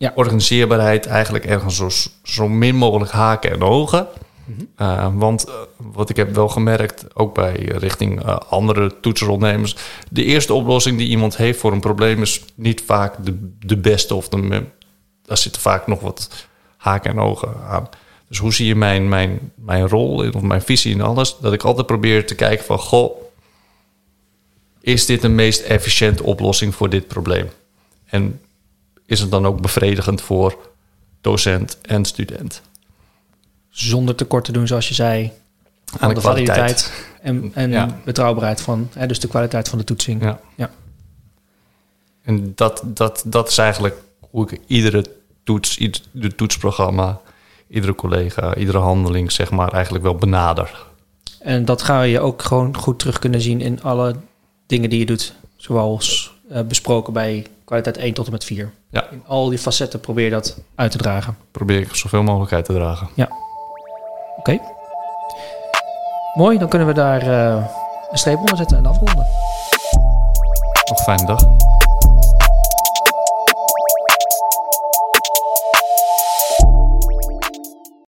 ja. organiseerbaarheid eigenlijk ergens zo, zo min mogelijk haken en ogen. Mm -hmm. uh, want uh, wat ik heb wel gemerkt, ook bij richting uh, andere toetsenronnemers, de eerste oplossing die iemand heeft voor een probleem is niet vaak de, de beste of de, daar zitten vaak nog wat haken en ogen aan. Dus hoe zie je mijn, mijn, mijn rol in, of mijn visie in alles? Dat ik altijd probeer te kijken van, goh, is dit de meest efficiënte oplossing voor dit probleem? En is het dan ook bevredigend voor docent en student. Zonder tekort te doen, zoals je zei, aan de, de validiteit en, en ja. betrouwbaarheid van, hè, dus de kwaliteit van de toetsing. Ja. ja. En dat, dat, dat is eigenlijk hoe ik iedere toets, ieder de toetsprogramma, iedere collega, iedere handeling, zeg maar, eigenlijk wel benader. En dat ga je ook gewoon goed terug kunnen zien in alle dingen die je doet. Zoals eh, besproken bij kwaliteit 1 tot en met 4. Ja. In al die facetten probeer dat uit te dragen. Probeer ik zoveel mogelijk uit te dragen. Oké. Mooi, dan kunnen we daar eh, een streep onder zetten en afronden. Nog een fijne dag.